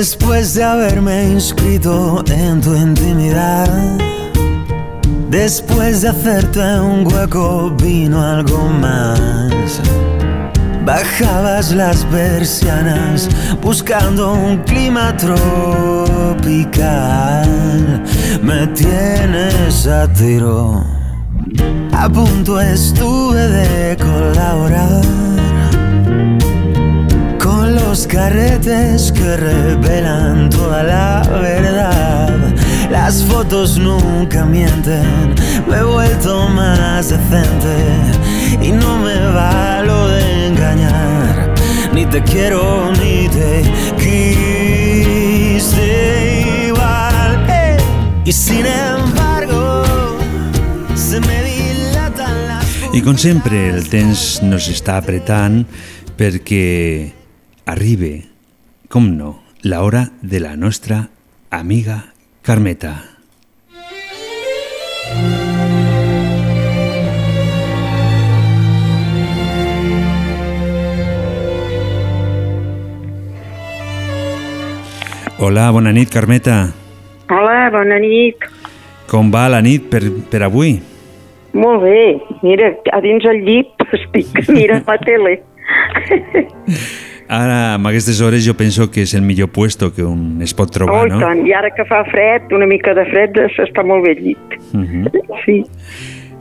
Después de haberme inscrito en tu intimidad, después de hacerte un hueco, vino algo más. Bajabas las persianas buscando un clima tropical. Me tienes a tiro A punto estuve de colaborar los carretes que revelan toda la verdad. Las fotos nunca mienten, me he vuelto más decente y no me valo de engañar. Ni te quiero ni te quise igual. eh. Y sin embargo, se me dilatan las I com sempre, el temps nos està apretant perquè arribe, com no, la hora de la nostra amiga Carmeta. Hola, bona nit, Carmeta. Hola, bona nit. Com va la nit per, per avui? Molt bé. Mira, a dins el llit estic mirant la tele. Ara, amb aquestes hores, jo penso que és el millor puesto que un es pot trobar, oh, no? tant. I ara que fa fred, una mica de fred, s'està molt bé llit. Uh -huh. Sí.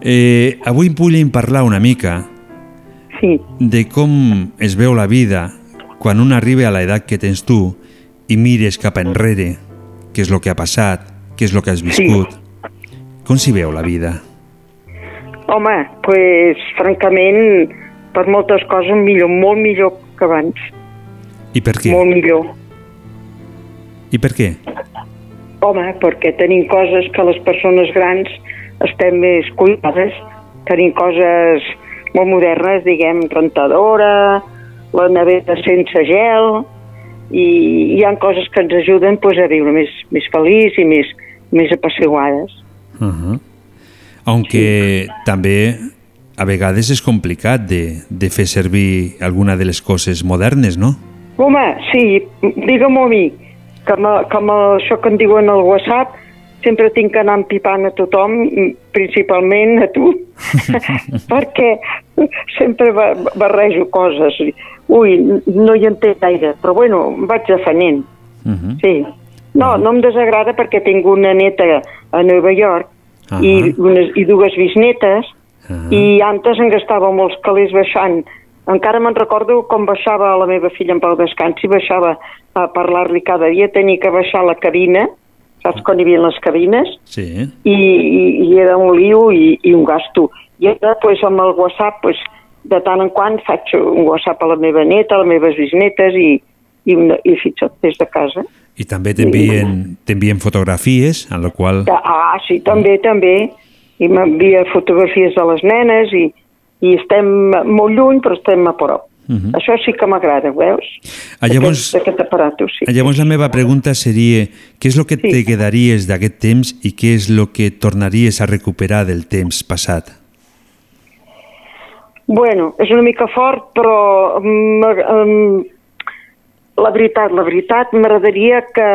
Eh, avui volem parlar una mica sí. de com es veu la vida quan un arriba a l'edat que tens tu i mires cap enrere què és el que ha passat, què és el que has viscut. Com s'hi veu la vida? Home, pues, francament, per moltes coses millor, molt millor que abans. I per què? Molt millor. I per què? Home, perquè tenim coses que les persones grans estem més cuidades. Tenim coses molt modernes, diguem, rentadora, la nevera sense gel, i hi ha coses que ens ajuden pues, a viure més, més feliç i més, més apasiguades. Uh -huh. Aunque sí. també a vegades és complicat de, de fer servir alguna de les coses modernes, no? Home, sí, digue-m'ho a mi, que, amb, que amb això que em diuen al WhatsApp sempre tinc que anar empipant a tothom, principalment a tu, perquè sempre ba barrejo coses. Ui, no hi entenc gaire, però bueno, em vaig defenent. Uh -huh. Sí. No, no em desagrada perquè tinc una neta a Nova York uh -huh. i, unes, i dues bisnetes uh -huh. i antes em gastava molts calés baixant. Encara me'n recordo com baixava la meva filla en Pau Descans i baixava a parlar-li cada dia, tenia que baixar la cabina, saps quan hi havia les cabines? Sí. I, i, i era un lío i, i un gasto. I ara, pues, amb el WhatsApp, pues, de tant en quant faig un WhatsApp a la meva neta, a les meves bisnetes i, i, una, i fixa't, des de casa. I també t'envien fotografies, en la qual... Ah, sí, també, també. I m'envia fotografies de les nenes i, i estem molt lluny, però estem a prop. Uh -huh. Això sí que m'agrada, veus? Ah, llavors, aquest aparato, sí. Llavors la meva pregunta seria què és el que sí. te quedaries d'aquest temps i què és el que tornaries a recuperar del temps passat? Bueno, és una mica fort, però um, um, la veritat, la veritat, m'agradaria que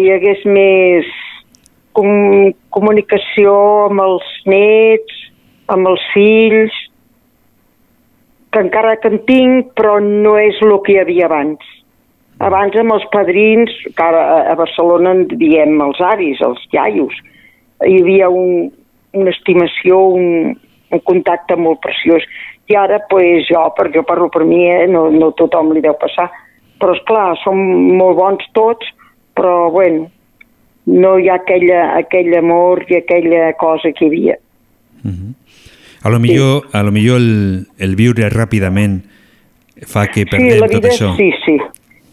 hi hagués més com, comunicació amb els nets, amb els fills, que encara que en tinc, però no és el que hi havia abans. Abans amb els padrins, que a Barcelona en diem els avis, els iaios, hi havia un, una estimació, un, un contacte molt preciós. I ara, pues, jo, perquè jo parlo per mi, eh, no, no tothom li deu passar, però és clar, som molt bons tots, però bueno, no hi ha aquella, aquell amor i aquella cosa que hi havia. Uh -huh. A lo millor, sí. a lo millor el, el viure ràpidament fa que perdem sí, la vida, tot això. Sí, sí.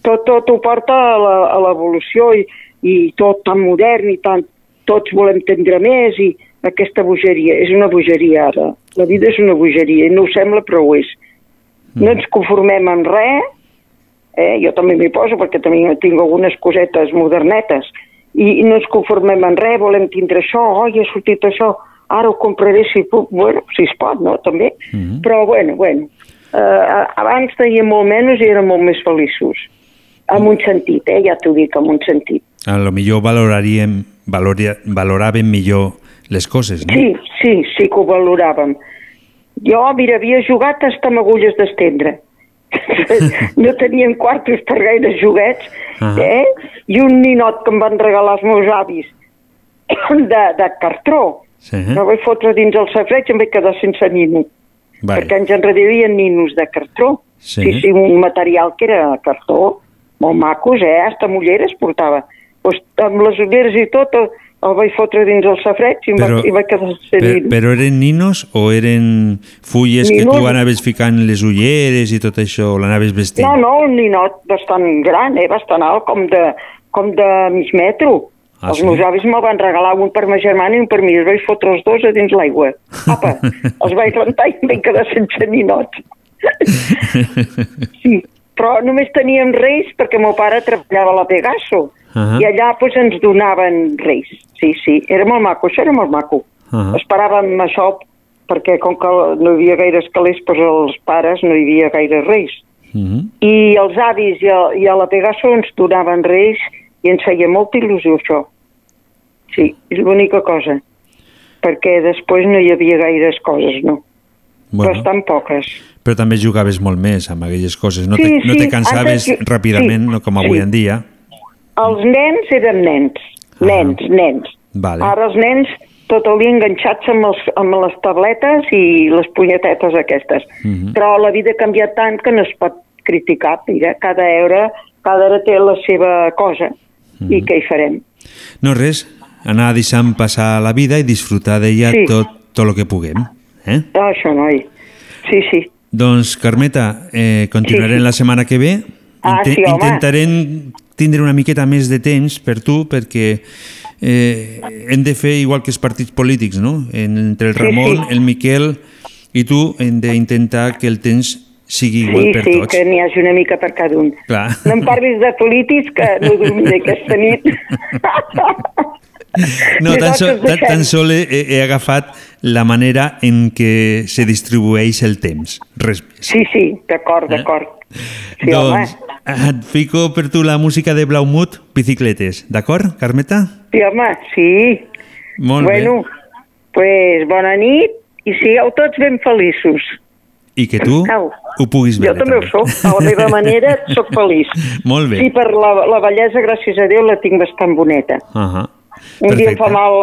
Tot, tot ho porta a l'evolució i, i tot tan modern i tant, tots volem tindre més i aquesta bogeria. És una bogeria ara. La vida és una bogeria i no ho sembla però ho és. No ens conformem amb res, eh? jo també m'hi poso perquè també tinc algunes cosetes modernetes i no ens conformem en res, volem tindre això, oi, ha sortit això, ara ho compraré si puc, bueno, si es pot, no?, també. Mm -hmm. Però, bueno, bueno, uh, abans teníem molt menys i érem molt més feliços. En un sentit, eh? ja t'ho dic, en un sentit. A lo millor valoraríem, valoria, valoràvem millor les coses, no? Sí, sí, sí que ho valoràvem. Jo, mira, havia jugat hasta amb agulles d'estendre. no tenien quartos per gaire joguets, uh -huh. eh? I un ninot que em van regalar els meus avis de, de cartró, Sí. No vaig fotre dins el safreig i em vaig quedar sense nino. Vale. Perquè anys enrere hi havia ninos de cartró. Sí. sí, sí, un material que era cartó, molt macos, eh? Hasta mulleres portava. Pues, amb les ulleres i tot, el, el vaig fotre dins el safreig i, Però- va, i vaig quedar sense Per, nino. però eren ninos o eren fulles que Ninos. tu anaves ficant les ulleres i tot això, o l'anaves vestint? No, no, un ninot bastant gran, eh? bastant alt, com de, com de mig metro. Ah, els sí? meus avis me'l van regalar un per ma germana i un per mi. Els vaig fotre els dos a dins l'aigua. Apa, els vaig rentar i em vaig quedar sense ninot. Sí, però només teníem reis perquè meu pare treballava a la Pegaso. Ahà. I allà doncs, ens donaven reis. Sí, sí, era molt maco, això era molt maco. Ahà. Esperàvem això perquè com que no hi havia gaires calés, doncs els pares no hi havia gaire reis. Mhm. I els avis i a, i a la Pegaso ens donaven reis i ens feia molta il·lusió això. Sí, és l'única cosa. Perquè després no hi havia gaires coses, no. Bueno. Bastant poques. Però també jugaves molt més amb aquelles coses, no, Sí, te, no sí, te cansaves antes- ràpidament, sí, no com avui sí. en dia. Els nens eren nens, nens, nens. Vale. Ara els nens tot el dia enganxats amb, els, amb les tabletes i les punyetetes aquestes. Mhm. Però la vida ha canviat tant que no es pot criticar. Mira, cada hora, cada hora té la seva cosa. I què hi farem? No res, anar deixant passar la vida i disfrutar d'ella Sí. tot, tot el que puguem. Eh? Ah, això, noi. Sí, sí. Doncs, Carmeta, eh, continuarem Sí, sí. la setmana que ve. Ah, sí, home. intentarem tindre una miqueta més de temps per tu, perquè eh, hem de fer igual que els partits polítics, no? Entre el Sí, Ramon, sí. el Miquel i tu hem d'intentar que el temps sigui igual Sí, per sí, tots. que n'hi hagi una mica per cada un. Clar. No em parlis de politis, que no dormiré aquesta nit. No, tan, sol, tan, tan sol he, he agafat la manera en què se distribueix el temps. Res més. Sí, sí, d'acord, d'acord. Sí, doncs et fico per tu la música de Blaumut, Bicicletes, d'acord, Carmeta? Sí, home, sí. Molt bueno, pues bona nit i sigueu tots ben feliços. bé. I que tu Au. ho puguis Jo veure. també ho soc, a la meva manera soc feliç. Molt bé. Sí, per la, la bellesa, gràcies a Déu, la tinc bastant boneta. Uh Un dia em fa mal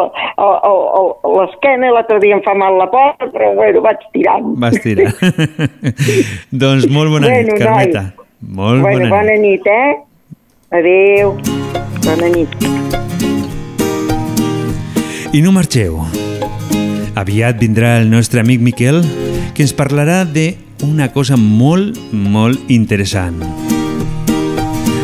l'esquena, l'altre dia em fa mal la porta, però bueno, vaig tirant. Vas tirar. doncs molt bona Bueno, nit, noi. Carmeta. Molt bueno, bona, bona nit. nit, eh? Adéu. Bona nit. I no marxeu. Aviat vindrà el nostre amic Miquel, que ens parlarà de una cosa molt, molt interessant.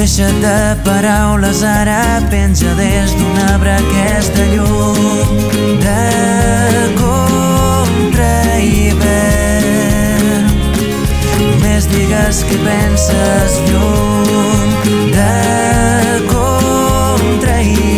Deixa't de paraules, ara penja des d'un arbre aquesta llum de contra hivern. Només digues que penses llum de contra hivern.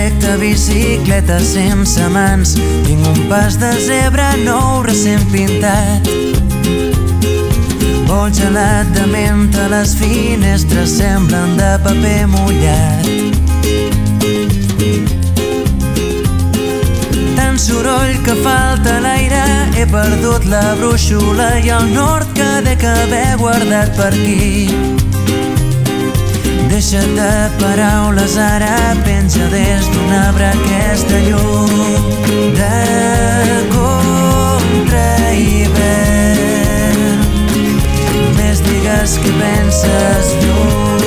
Perfecte, bicicleta sense mans. Tinc un pas de zebra nou recent pintat. Vol gelat de menta, les finestres semblen de paper mullat. Tant soroll que falta l'aire, he perdut la brúixola i el nord que dec haver guardat per aquí. Deixa't de paraules, ara penja des d'un arbre aquesta llum de contra hivern. Només digues que penses llum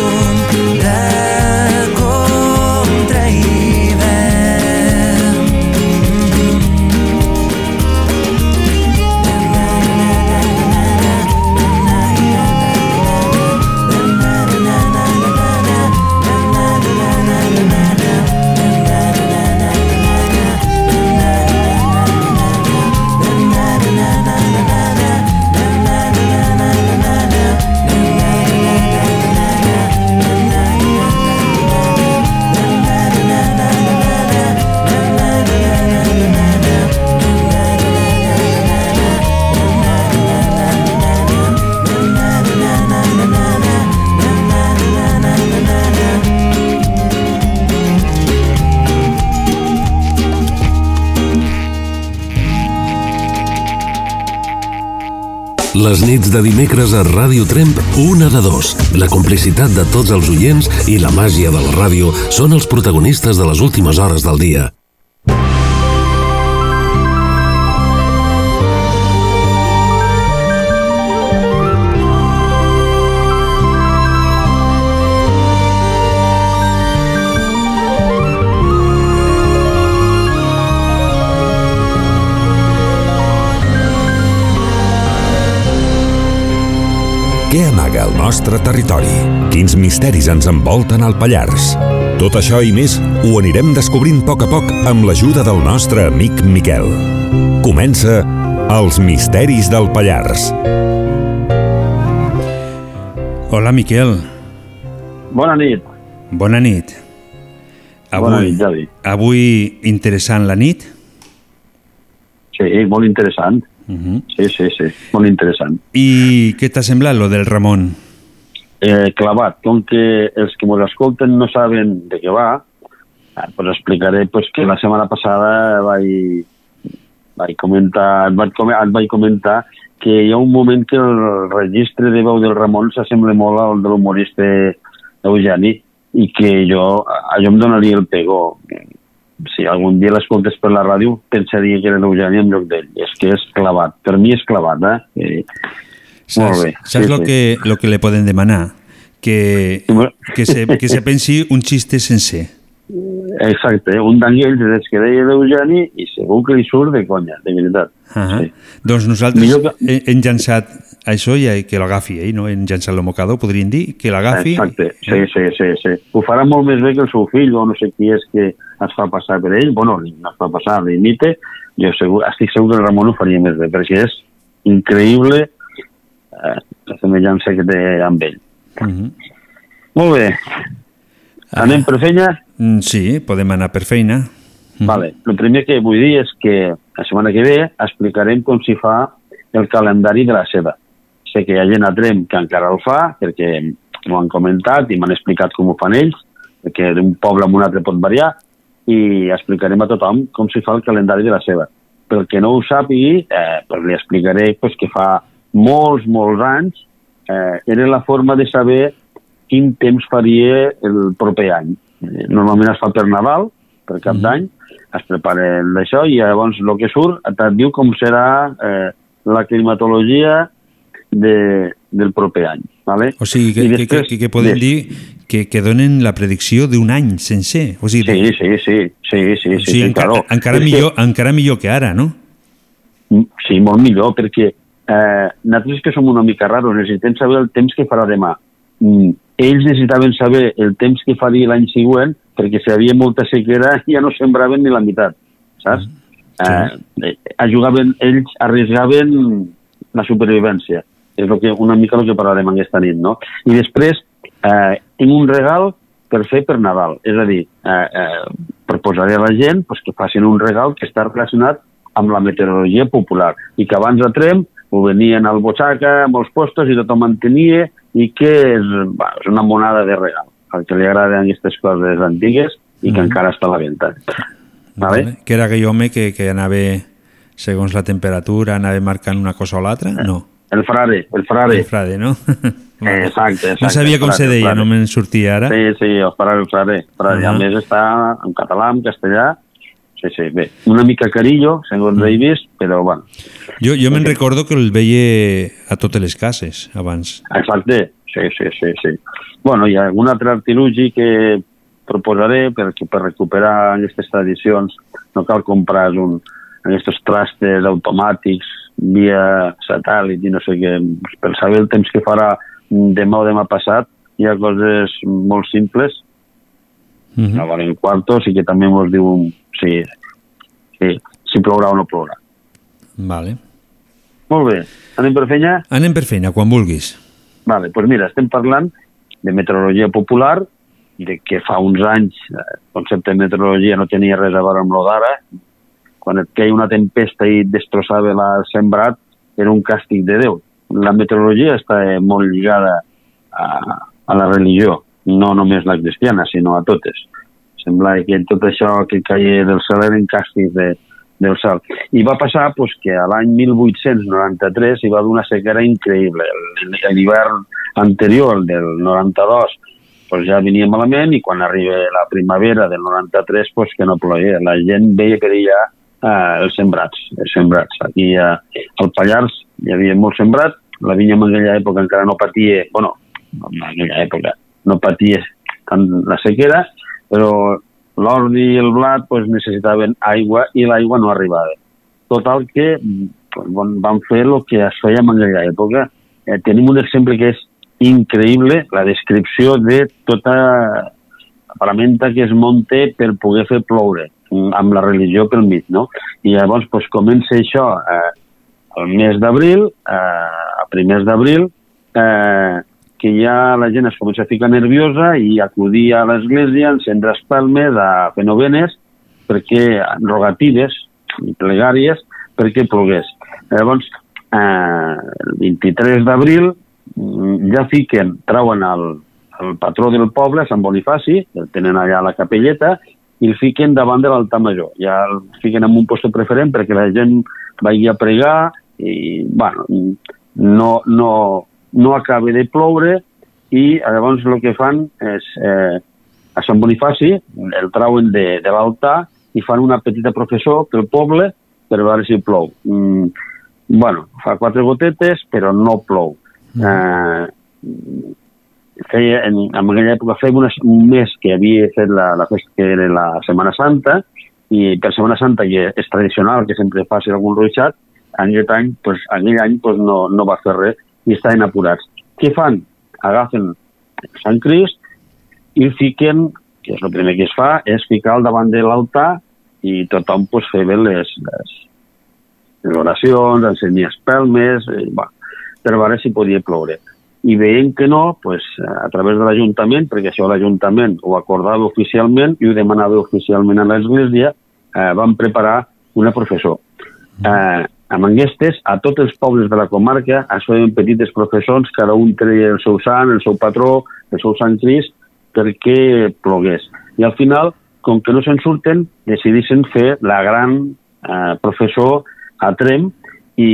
Les nits de dimecres a Ràdio Tremp, una de dos. La complicitat de tots els oients i la màgia de la ràdio són els protagonistes de les últimes hores del dia. Què amaga el nostre territori? Quins misteris ens envolten al Pallars? Tot això i més ho anirem descobrint a poc a poc amb l'ajuda del nostre amic Miquel. Comença Els misteris del Pallars. Hola, Miquel. Bona nit. Bona nit. Bona nit, Javi. Avui interessant la nit? Sí, molt interessant. Uh -huh. Sí, sí, sí, molt interessant. I què t'ha semblat, lo del Ramon? Eh, clavat, com que els que ens escolten no saben de què va, eh, pues explicaré pues, que la setmana passada vaig, vaig comentar, et vaig, et vaig comentar que hi ha un moment que el registre de veu del Ramon s'assembla molt al de l'humorista Eugeni i que jo, allò em donaria el pegó. Si algun dia l'escoltes per la ràdio, pensaria que era l'Eugeni en lloc d'ell. És que és clavat. Per mi és clavat, eh? eh molt bé. Saps Sí, lo, sí. que, lo que le poden demanar? Que, que, se, que se pensi un xiste sencer. Exacte, un d'anells des que deia l'Eugeni i segur que li surt de conya, de veritat. Uh Sí. Doncs nosaltres Millor he- hem llançat això i que l'agafi ell, no? Hem llançat l'homocador, podríem dir, que l'agafi... Exacte, sí, sí, sí, sí. Ho farà molt més bé que el seu fill o no sé qui és que es fa passar per ell. Bueno, no es fa passar, l'imite. Jo segur, estic segur que el Ramon ho faria més bé, perquè és increïble eh, la semellança que té amb ell. Uh -huh. Molt bé. Anem per feina? Mm, Sí, podem anar per feina. Vale. El primer que vull dir és que la setmana que ve explicarem com s'hi fa el calendari de la seda. Sé que hi ha gent a Trem que encara el fa, perquè m'ho han comentat i m'han explicat com ho fan ells, perquè d'un poble a un altre pot variar, i explicarem a tothom com s'hi fa el calendari de la seva. Pel que no ho sàpigui, eh, pues li explicaré pues, que fa molts, molts anys eh, era la forma de saber quin temps faria el proper any. Eh, Normalment es fa per Nadal, per cap d'any, es prepara d'això i llavors el que surt et diu com serà eh, la climatologia de, del proper any. Vale? O sigui, que, I que, després- que, que podem des- dir que, que donen la predicció d'un any sencer. O sigui, Sí, sí, sí, sí, sí, o sí, sigui sí, encara, claro. encara, És que- millor, encara millor que ara, no? Sí, molt millor, perquè eh, nosaltres que som una mica raros necessitem saber el temps que farà demà. Mm, ells necessitaven saber el temps que faria l'any següent perquè si havia molta sequera ja no sembraven ni la meitat, saps? Eh, eh, jugaven, ells arriesgaven la supervivència. És lo que, una mica el que parlarem aquesta nit, no? I després, eh, tinc un regal per fer per Nadal. És a dir, eh, eh, proposaré a la gent pues, que facin un regal que està relacionat amb la meteorologia popular i que abans a Trem ho venien al butxaca, a molts postos i tothom en tenia i que és, va, és una monada de regal. Al que li agraden aquestes coses antigues i que Mhm. encara està a la venda. Vale? Que era aquell home que, que anava, segons la temperatura, anava marcant una cosa o l'altra? No. El frare, el frare. El frare, no? Exacte, exacte. No sabia com se deia, no me'n sortia ara. Sí, sí, el frare, el frare. frare. Uh Ah. A més està en català, en castellà. Sí, sí, bé. Una mica carillo, segons Mm. he vist, però bueno. Jo, jo me'n recordo que el veia a totes les cases, abans. Exacte, sí, sí, sí, sí. Bueno, hi ha algun altre artilugi que proposaré perquè per recuperar aquestes tradicions no cal comprar un, aquests trastes automàtics via satèl·lit i no sé què. Per saber el temps que farà demà o demà passat hi ha coses molt simples Mm -hmm. no valen quartos i que també ens diu si, si, si plourà o no plourà. Vale. Molt bé, anem per feina? Anem per feina, quan vulguis. Vale, doncs mira, estem parlant de meteorologia popular, de que fa uns anys eh, el concepte de meteorologia no tenia res a veure amb lo d'ara. Quan et queia una tempesta i destrossava el sembrat, era un càstig de Déu. La meteorologia està eh, molt lligada a, a la religió, no només la cristiana, sinó a totes. Sembla que tot això que caia del cel eren càstigs de, del sal. I va passar pues, que a l'any 1893 hi va haver una sequera increïble. L'hivern anterior del 92 pues, ja venia malament i quan arriba la primavera del 93 pues, que no ploia. La gent veia que ha eh, els sembrats. Els sembrats. Aquí eh, al Pallars hi havia molt sembrat, la vinya en aquella època encara no patia, bueno, en aquella època no patia tant la sequera, però l'ordi i el blat pues, necessitaven aigua i l'aigua no arribava. Total que pues, van fer el que es feia en aquella època. Eh, tenim un exemple que és increïble, la descripció de tota la paramenta que es munta per poder fer ploure, amb la religió pel mig, no? I llavors pues, comença això eh, el mes d'abril, eh, a primers d'abril, eh, que ja la gent es comença a ficar nerviosa i acudir a l'església, encendre espelmes, a fer novenes, perquè rogatives plegàries perquè plogués. Llavors, eh, el 23 d'abril mm, ja fiquen, trauen el, el patró del poble, Sant Bonifaci, el tenen allà a la capelleta, i el fiquen davant de l'altar major. Ja el fiquen en un lloc preferent perquè la gent vagi a pregar i, bueno, no, no, no acaba de ploure i llavors el que fan és eh, a Sant Bonifaci el trauen de, de l'altar i fan una petita professó pel poble per veure si plou. Mm, bueno, fa quatre gotetes però no plou. Eh, feia, en, en aquella època una, un mes que havia fet la, la festa que era la Setmana Santa i per Setmana Santa i és tradicional que sempre faci algun ruixat aquest any, pues, aquell any pues, no, no va fer res i estaven apurats. Què fan? Agafen Sant Crist i fiquen, que és el primer que es fa, és ficar al davant de l'altar i tothom pues, fer bé les, les, les oracions, ensenyar espelmes, eh, va, per veure si podia ploure. I veient que no, pues, a través de l'Ajuntament, perquè això l'Ajuntament ho acordava oficialment i ho demanava oficialment a l'Església, eh, van preparar una professor. Eh, amb aquestes, a tots els pobles de la comarca es feien petites professons, cada un treia el seu sant, el seu patró, el seu sant Crist, perquè plogués. I al final, com que no se'n surten, decidissin fer la gran eh, professor a Trem i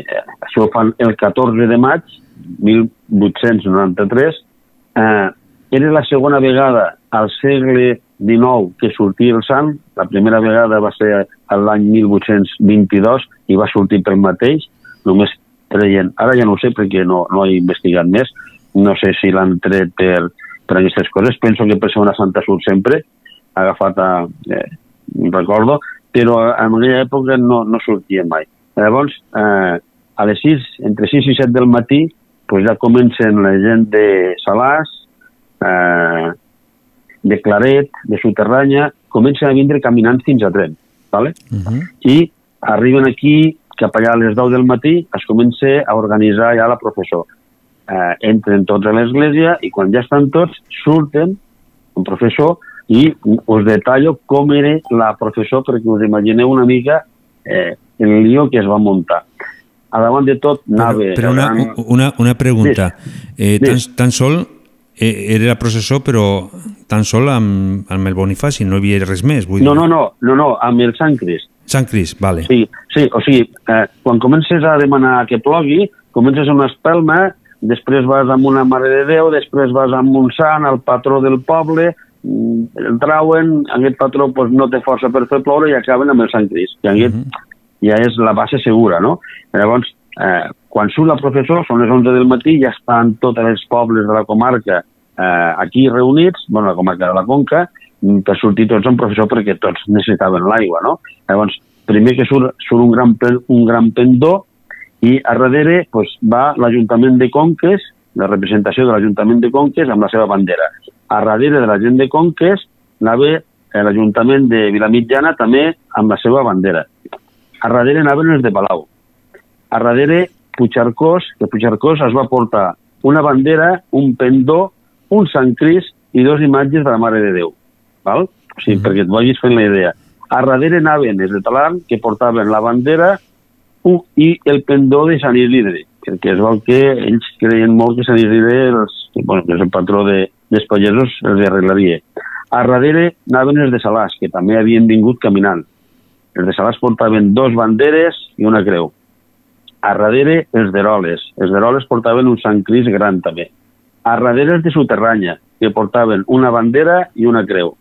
eh, això ho fan el 14 de maig 1893. Eh, era la segona vegada al segle XIX que sortia el sant. La primera vegada va ser l'any 1822 i va sortir pel mateix. Només treien... Ara ja no ho sé perquè no, no he investigat més. No sé si l'han tret per, per aquestes coses. Penso que per Semana Santa surt sempre, agafat a... Eh, recordo, però en aquella època no, no sortia mai. Llavors, eh, a les 6, entre 6 i 7 del matí, pues ja comencen la gent de Salàs, eh, de Claret, de Soterranya, comencen a vindre caminant fins a tren, ¿vale? Uh -huh. i arriben aquí cap allà a les 10 del matí es comença a organitzar ja la professor. Eh, entren tots a l'església i quan ja estan tots surten un professor i us detallo com era la professor perquè us imagineu una mica eh, el lío que es va muntar. A davant de tot anava... Però una, gran- una, una pregunta. Eh, tan, tan sol eh, era la processó, però tan sol amb, amb el Bonifaci, no hi havia res més. Vull No, dir. no, no, no, no, amb el Sant Crist. Sant Crist, vale. Sí, sí, o sigui, eh, quan comences a demanar que plogui, comences amb una espelma, després vas amb una Mare de Déu, després vas amb un sant, el patró del poble, mm, el trauen, aquest patró pues, no té força per fer ploure i acaben amb el Sant Crist. I aquest ja és la base segura, no? Llavors, eh, quan surt la professor, són les 11 del matí, ja estan tots els pobles de la comarca eh, aquí reunits, bueno, la comarca de la Conca, mm, per sortir tots amb professor perquè tots necessitaven l'aigua, no? Llavors, primer que surt, surt un, gran, un gran pendó i a darrere pues, va l'Ajuntament de Conques, la representació de l'Ajuntament de Conques amb la seva bandera. A darrere de la gent de Conques anava eh, l'Ajuntament de Vilamitjana també amb la seva bandera. A darrere anaven els de Palau. A darrere Puigcercós, que Puigcercós es va portar una bandera, un pendó, un Sant Crist i dos imatges de la Mare de Déu. Val? O sigui, perquè et vagis fent la idea. A darrere anaven els de Talant, que portaven la bandera u- i el pendó de Sant Isidre, perquè es veu que ells creien molt que Sant Isidre, els, bueno, que és el patró de, dels pagesos, els arreglaria. A darrere anaven els de Salàs, que també havien vingut caminant. Els de Salàs portaven dos banderes i una creu. A darrere, els d'Eroles. Els d'Eroles portaven un Sant Cris gran, també. A darrere, els de Soterranya, que portaven una bandera i una creu.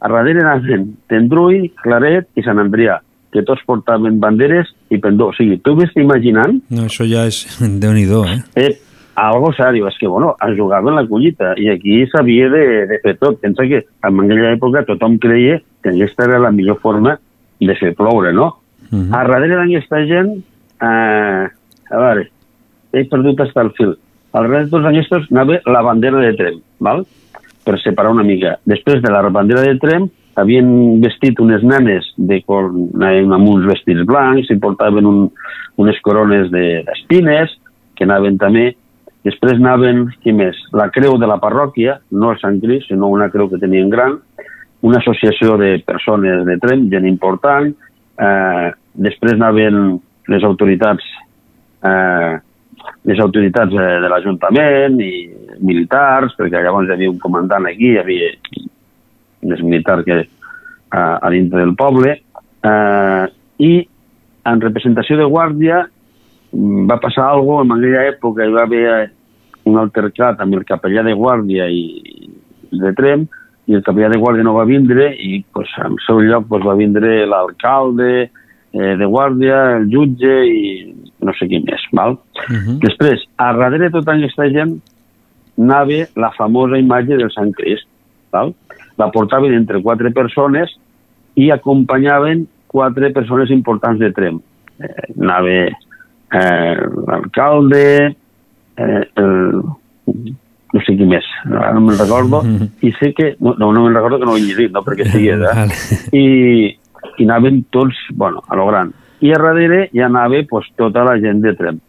A darrere anaven Tendrui, Claret i Sant Andrià, que tots portaven banderes i pendó. O sigui, tu ves imaginant No, això ja és déu nhi eh? eh, algo serio, és que, bueno, es jugava en la collita i aquí s'havia de, de fer tot. Pensa que en aquella època tothom creia que aquesta era la millor forma de fer ploure, no? Uh -huh. A darrere d'aquesta gent, eh, a veure, he perdut hasta el fil. Al darrere de tots aquests anava la bandera de Trem, val? per separar una mica. Després de la bandera de Trem, havien vestit unes nenes de cor, amb uns vestits blancs i portaven un, unes corones d'espines, de, que anaven també Després anaven, qui més? La creu de la parròquia, no el Sant Cris, sinó una creu que tenien gran, una associació de persones de Trem, gent important, eh, després anaven les autoritats eh, les autoritats eh, de l'Ajuntament i militars, perquè llavors hi havia un comandant aquí, hi havia més militar que a, a dintre del poble, eh, i en representació de guàrdia mm, va passar cosa, en aquella època hi va haver un altercat amb el capellà de guàrdia i, de Trem, i el capellà de guàrdia no va vindre i pues, en seu lloc pues, va vindre l'alcalde eh, de guàrdia, el jutge i no sé qui més. Val? Uh -huh. Després, a darrere de tota aquesta gent anava la famosa imatge del Sant Crist. Val? La portaven entre quatre persones i acompanyaven quatre persones importants de Trem. Eh, anava eh, l'alcalde, eh, el, no sé qui més, ara no me'n recordo, mm -hmm. i sé que, no, no me'n recordo que no ho he llegit, no, perquè estigués, eh? Vale. I, i anaven tots, bueno, a lo gran. I a darrere ja anava pues, tota la gent de Trem.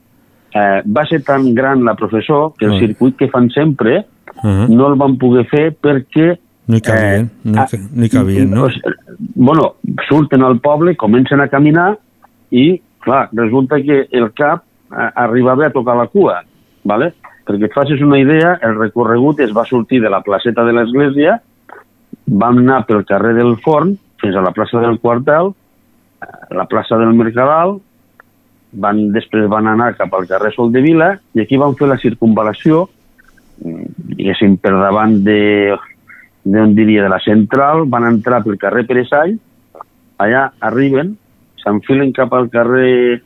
Eh, va ser tan gran la professor que el mm. circuit que fan sempre uh -huh. no el van poder fer perquè no hi cabien, eh, no, hi, no hi cabien, no? Pues, bueno, surten al poble, comencen a caminar i, clar, resulta que el cap eh, arribava a tocar la cua. ¿vale? Perquè et facis una idea, el recorregut es va sortir de la placeta de l'església, vam anar pel carrer del Forn fins a la plaça del Quartel, la plaça del Mercadal, van, després van anar cap al carrer Sol de Vila i aquí van fer la circunvalació, diguéssim, per davant de, d'on diria, de la central, van entrar pel carrer Peresall, allà arriben, s'enfilen cap al carrer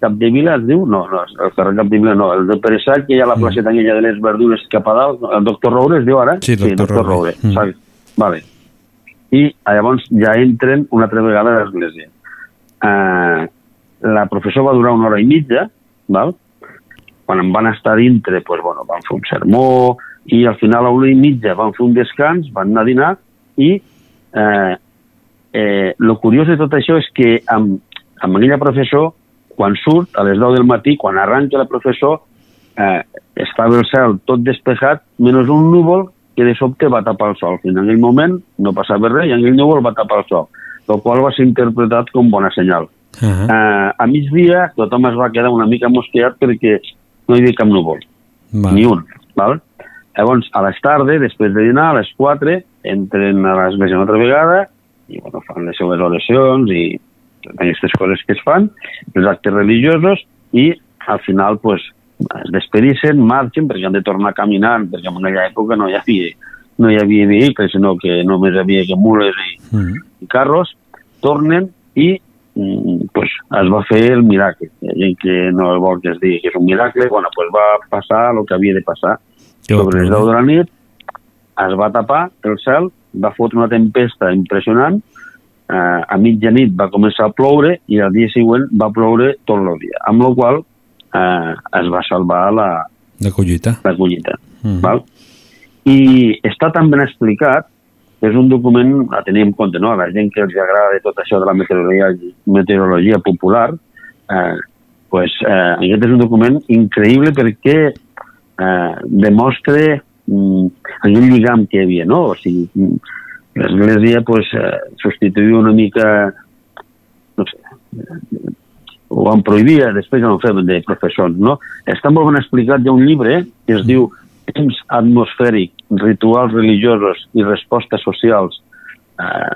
Capdevila es diu? No, no, el carrer Capdevila no, el de Peresall, que hi ha la placeta mm. aquella de les verdures cap a dalt, el doctor Roure es diu ara? Sí, doctor, sí, doctor Roure. Roure. Mm. Vale. I llavors ja entren una altra vegada a l'església. Uh, la professor va durar una hora i mitja, val? quan em van estar dintre, pues, bueno, van fer un sermó, i al final a una i mitja van fer un descans, van anar a dinar, i eh, eh, lo curiós de tot això és que amb, amb aquella professor quan surt, a les 10 del matí, quan arranca el professor, eh, estava el cel tot despejat, menys un núvol que de sobte va tapar el sol. Fins en aquell moment no passava res i en aquell núvol va tapar el sol, el qual va ser interpretat com bona senyal. Uh -huh. eh, a migdia tothom es va quedar una mica mosqueat perquè no hi havia cap núvol, Va. ni un. Val? Llavors, a les tardes, després de dinar, a les 4, entren a l'església una altra vegada i bueno, fan les seves oracions i aquestes coses que es fan, els actes religiosos, i al final pues, es despedicen, marxen, perquè han de tornar caminant, perquè en aquella època no hi havia, no hi havia vehicles, sinó que només hi havia que mules i, mm -hmm. i carros, tornen i mm, pues, es va fer el miracle. Hi ha gent que no vol que es digui que és un miracle, bueno, pues va passar el que havia de passar. Jo, Sobre les 10 de la nit es va tapar el cel, va fotre una tempesta impressionant, eh, a mitjanit va començar a ploure i el dia següent va ploure tot el dia, amb la qual eh, es va salvar la, la collita. La collita mm. val? I està tan ben explicat és un document a tenir en compte, no? A la gent que els agrada de tot això de la meteorologia, meteorologia popular, eh, pues, eh, aquest és un document increïble perquè eh, demostra mm, aquell lligam que hi havia, no? O sigui, l'Església pues, eh, substituïa una mica, no sé, ho van prohibia, després ja no fem de professors, no? Està molt ben explicat, hi ha un llibre que es diu Temps atmosfèric, rituals religiosos i respostes socials eh,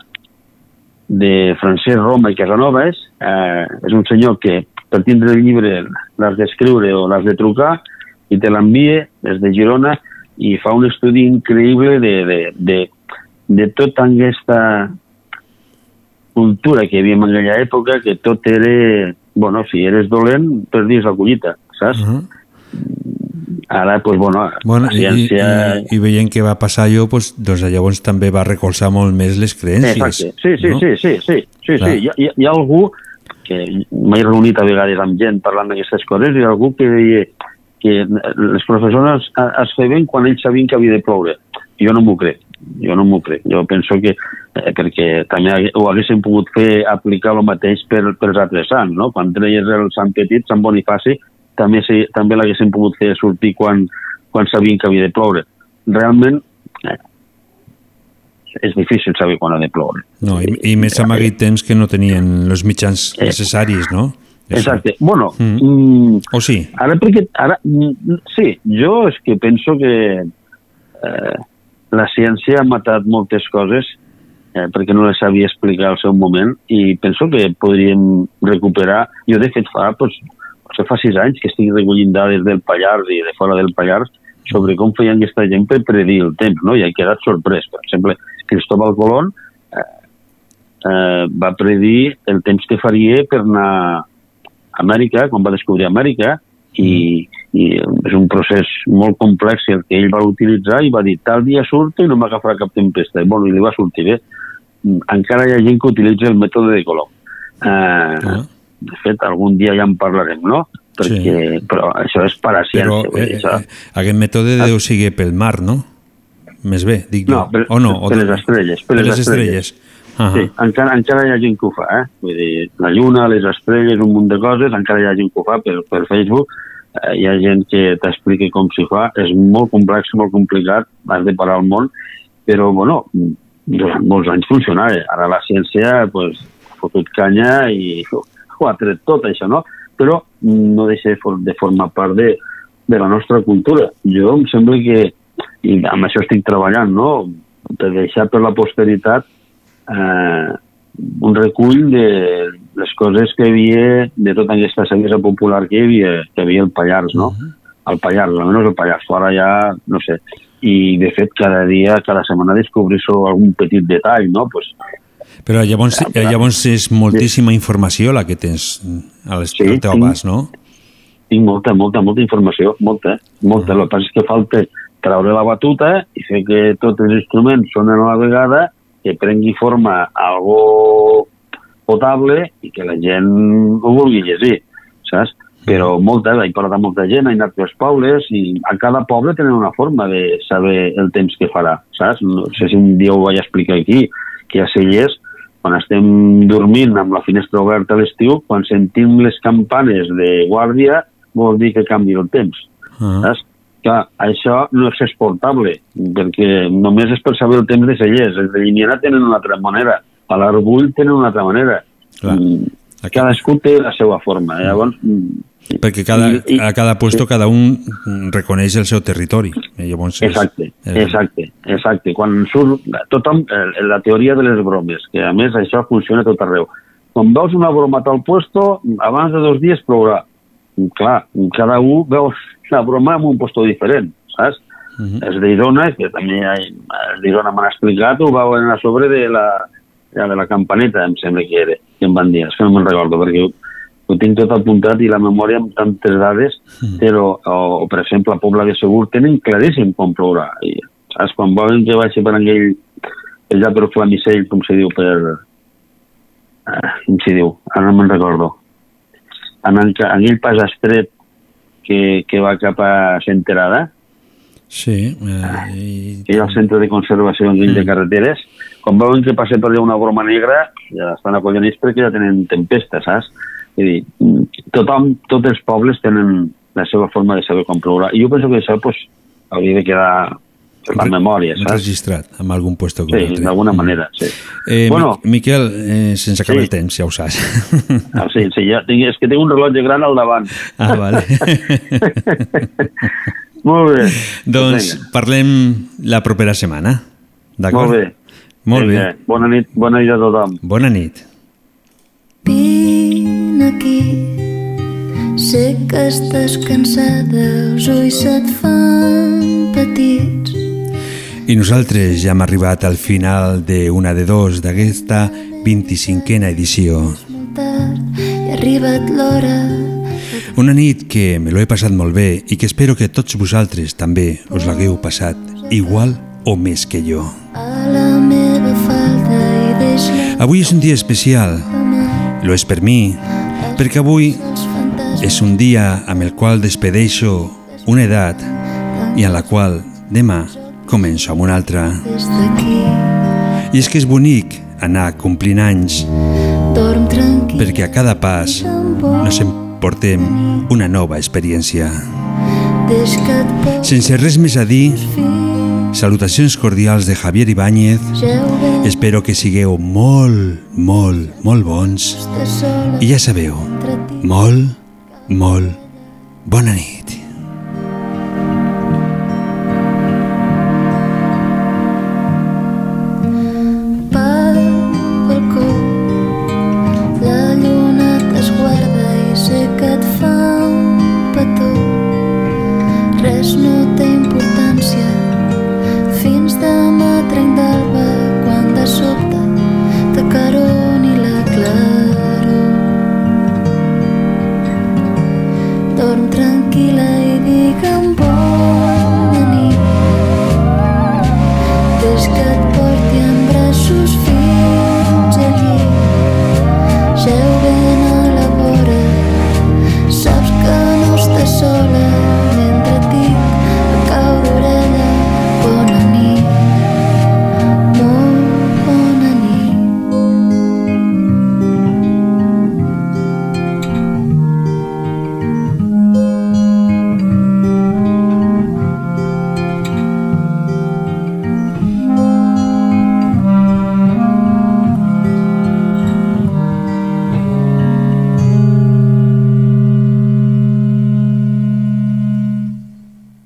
de Francesc Roma i Casanovas. Eh, és un senyor que, per tindre el llibre, l'has d'escriure o l'has de trucar i te l'envia des de Girona i fa un estudi increïble de, de, de, de tota aquesta cultura que hi havia en aquella època, que tot era... Bueno, si eres dolent, perdis la collita, saps? Uh -huh. Ara, pues, bueno, Bueno, la i, ciència... i, i veient què va passar allò, doncs, doncs llavors també va recolzar molt més les creències. Exacte. Sí, sí, no? sí, sí, sí, sí, Clar. sí. Hi, hi hi ha algú que m'he reunit a vegades amb gent parlant d'aquestes coses i algú que deia que les professores es- es feien quan ells sabien que havia de ploure. Jo no m'ho crec, jo no m'ho crec. Jo penso que, eh, perquè també ho haguessin pogut fer aplicar el mateix per, per els altres sants, no? Quan treies el Sant Petit, Sant Bonifaci, també, sí, també l'haguessin pogut fer sortir quan, quan sabien que havia de ploure. Realment, eh, és difícil saber quan ha de ploure. No, i, i més amb aquell temps que no tenien els mitjans necessaris, no? Això. Exacte. Bueno, Mm. mm. o sí? Ara perquè... Ara, mm, sí, jo és que penso que eh, la ciència ha matat moltes coses eh, perquè no les sabia explicar al seu moment i penso que podríem recuperar... Jo, de fet, fa, doncs, potser fa sis anys que estic recollint dades del Pallars i de fora del Pallars sobre com feien aquesta gent per predir el temps, no? I he quedat sorprès. Per exemple, Cristóbal Colón eh, eh, va predir el temps que faria per anar a Amèrica, quan va descobrir Amèrica, i, i és un procés molt complex el que ell va utilitzar i va dir tal dia surto i no m'agafarà cap tempesta. I, bueno, i li va sortir bé. Encara hi ha gent que utilitza el mètode de Colom. Eh, De fet, algun dia ja en parlarem, no? Perquè, sí. Però això és per a Però ciència. vull eh, això- eh, aquest mètode deu seguir pel mar, no? Més bé, dic jo. No, per, o no? O per les estrelles. Per, les, estrelles. Ah Sí, encara, encara hi ha gent que ho fa, eh? Vull dir, la lluna, les estrelles, un munt de coses, encara hi ha gent que ho fa per, per Facebook, hi ha gent que t'explica com s'hi fa, és molt complex, molt complicat, has de parar el món, però, bueno, durant molts anys funcionava. Ara la ciència, pues, ha fotut canya i ho ha tret tot, això, no? Però no deixa de formar part de, de la nostra cultura. Jo em sembla que, i amb això estic treballant, no?, de deixar per la posteritat eh, un recull de les coses que hi havia, de tota aquesta saviesa popular que hi havia, que hi havia el Pallars, no? El Pallars, almenys el Pallars, fora ja, no sé. I, de fet, cada dia, cada setmana descobris algun petit detall, no? Pues, Però llavors, eh, llavors és moltíssima informació la que tens a les sí, teu abast, no? tinc molta, molta, molta informació, molta, molta. El que passa és que falta treure la batuta i fer que tots els instruments sonen a la vegada, que prengui forma algo potable i que la gent ho vulgui llegir, saps? Però molta, he parlat amb molta gent, he anat als pobles i a cada poble tenen una forma de saber el temps que farà, saps? No sé si un dia ho vaig explicar aquí, que a Cellers, quan estem dormint amb la finestra oberta a l'estiu, quan sentim les campanes de guàrdia, vol dir que canvia el temps. Ah. Saps? Clar, això no és exportable, perquè només és per saber el temps de cellers. Els de Llimiana tenen una altra manera, a l'Arbull tenen una altra manera. Clar. Mm, Cadascú té la seva forma. eh? Llavors, mm, Perquè cada, I- a cada puesto cada un reconeix el seu territori. I llavors Exacte, és, exacte, exacte. Quan surt tothom, eh, la teoria de les bromes, que a més això funciona tot arreu. Quan veus una broma a tal puesto, abans de dos dies plourà. Clar, cada un veu la broma en un puesto diferent, saps? Uh -huh. Els d'Isona, que també hi els d'Isona m'han explicat, ho veuen a sobre de la, ja de la campaneta, em sembla que era, que em van dir, és que no me'n recordo, perquè ho, ho tinc tot apuntat i la memòria amb tantes dades, però, o, o, per exemple, a Pobla de Segur tenen claríssim com plourà. I, saps, quan volen que vagi per aquell, allà per Flamisell, com se diu, per... Ah, com se diu? Ara no me'n recordo. En, en, en aquell pas estret que, que va cap a Centerada, Sí. Eh, i... que ha el centre de conservació en mm. de carreteres, quan veuen que passa per allà una broma negra, ja estan acollonits perquè ja tenen tempesta, saps? És dir, mm, tothom, tots els pobles tenen la seva forma de saber com plourà. I jo penso que això pues, hauria de quedar la memòria, saps? registrat en algun puesto Sí, d'alguna manera, sí. Eh, Bueno. Mi- Miquel, eh, sense acabar Sí. el temps, ja ho saps. Ah, sí, sí, ja tinc, és que tinc un rellotge gran al davant. Ah, vale. Molt bé. doncs Vinga. parlem la propera setmana. D'acord? Molt bé. Molt bé. Bona nit, bona nit a tothom. Bona nit. Vine aquí, sé que estàs cansada, els ulls se't fan petits. I nosaltres ja hem arribat al final de una de dos d'aquesta 25a edició. Arribat l'hora Una nit que me l'ho he passat molt bé i que espero que tots vosaltres també us l'hagueu passat igual o més que jo. Avui és un dia especial. Lo és per mi, perquè avui és un dia amb el qual despedeixo una edat i en la qual demà començo amb una altra. I és que és bonic anar complint anys perquè a cada pas nos emportem una nova experiència. Sense res més a dir, salutacions cordials de Javier Ibáñez. Espero que sigueu molt, molt, molt bons. I ja sabeu, molt, molt bona nit.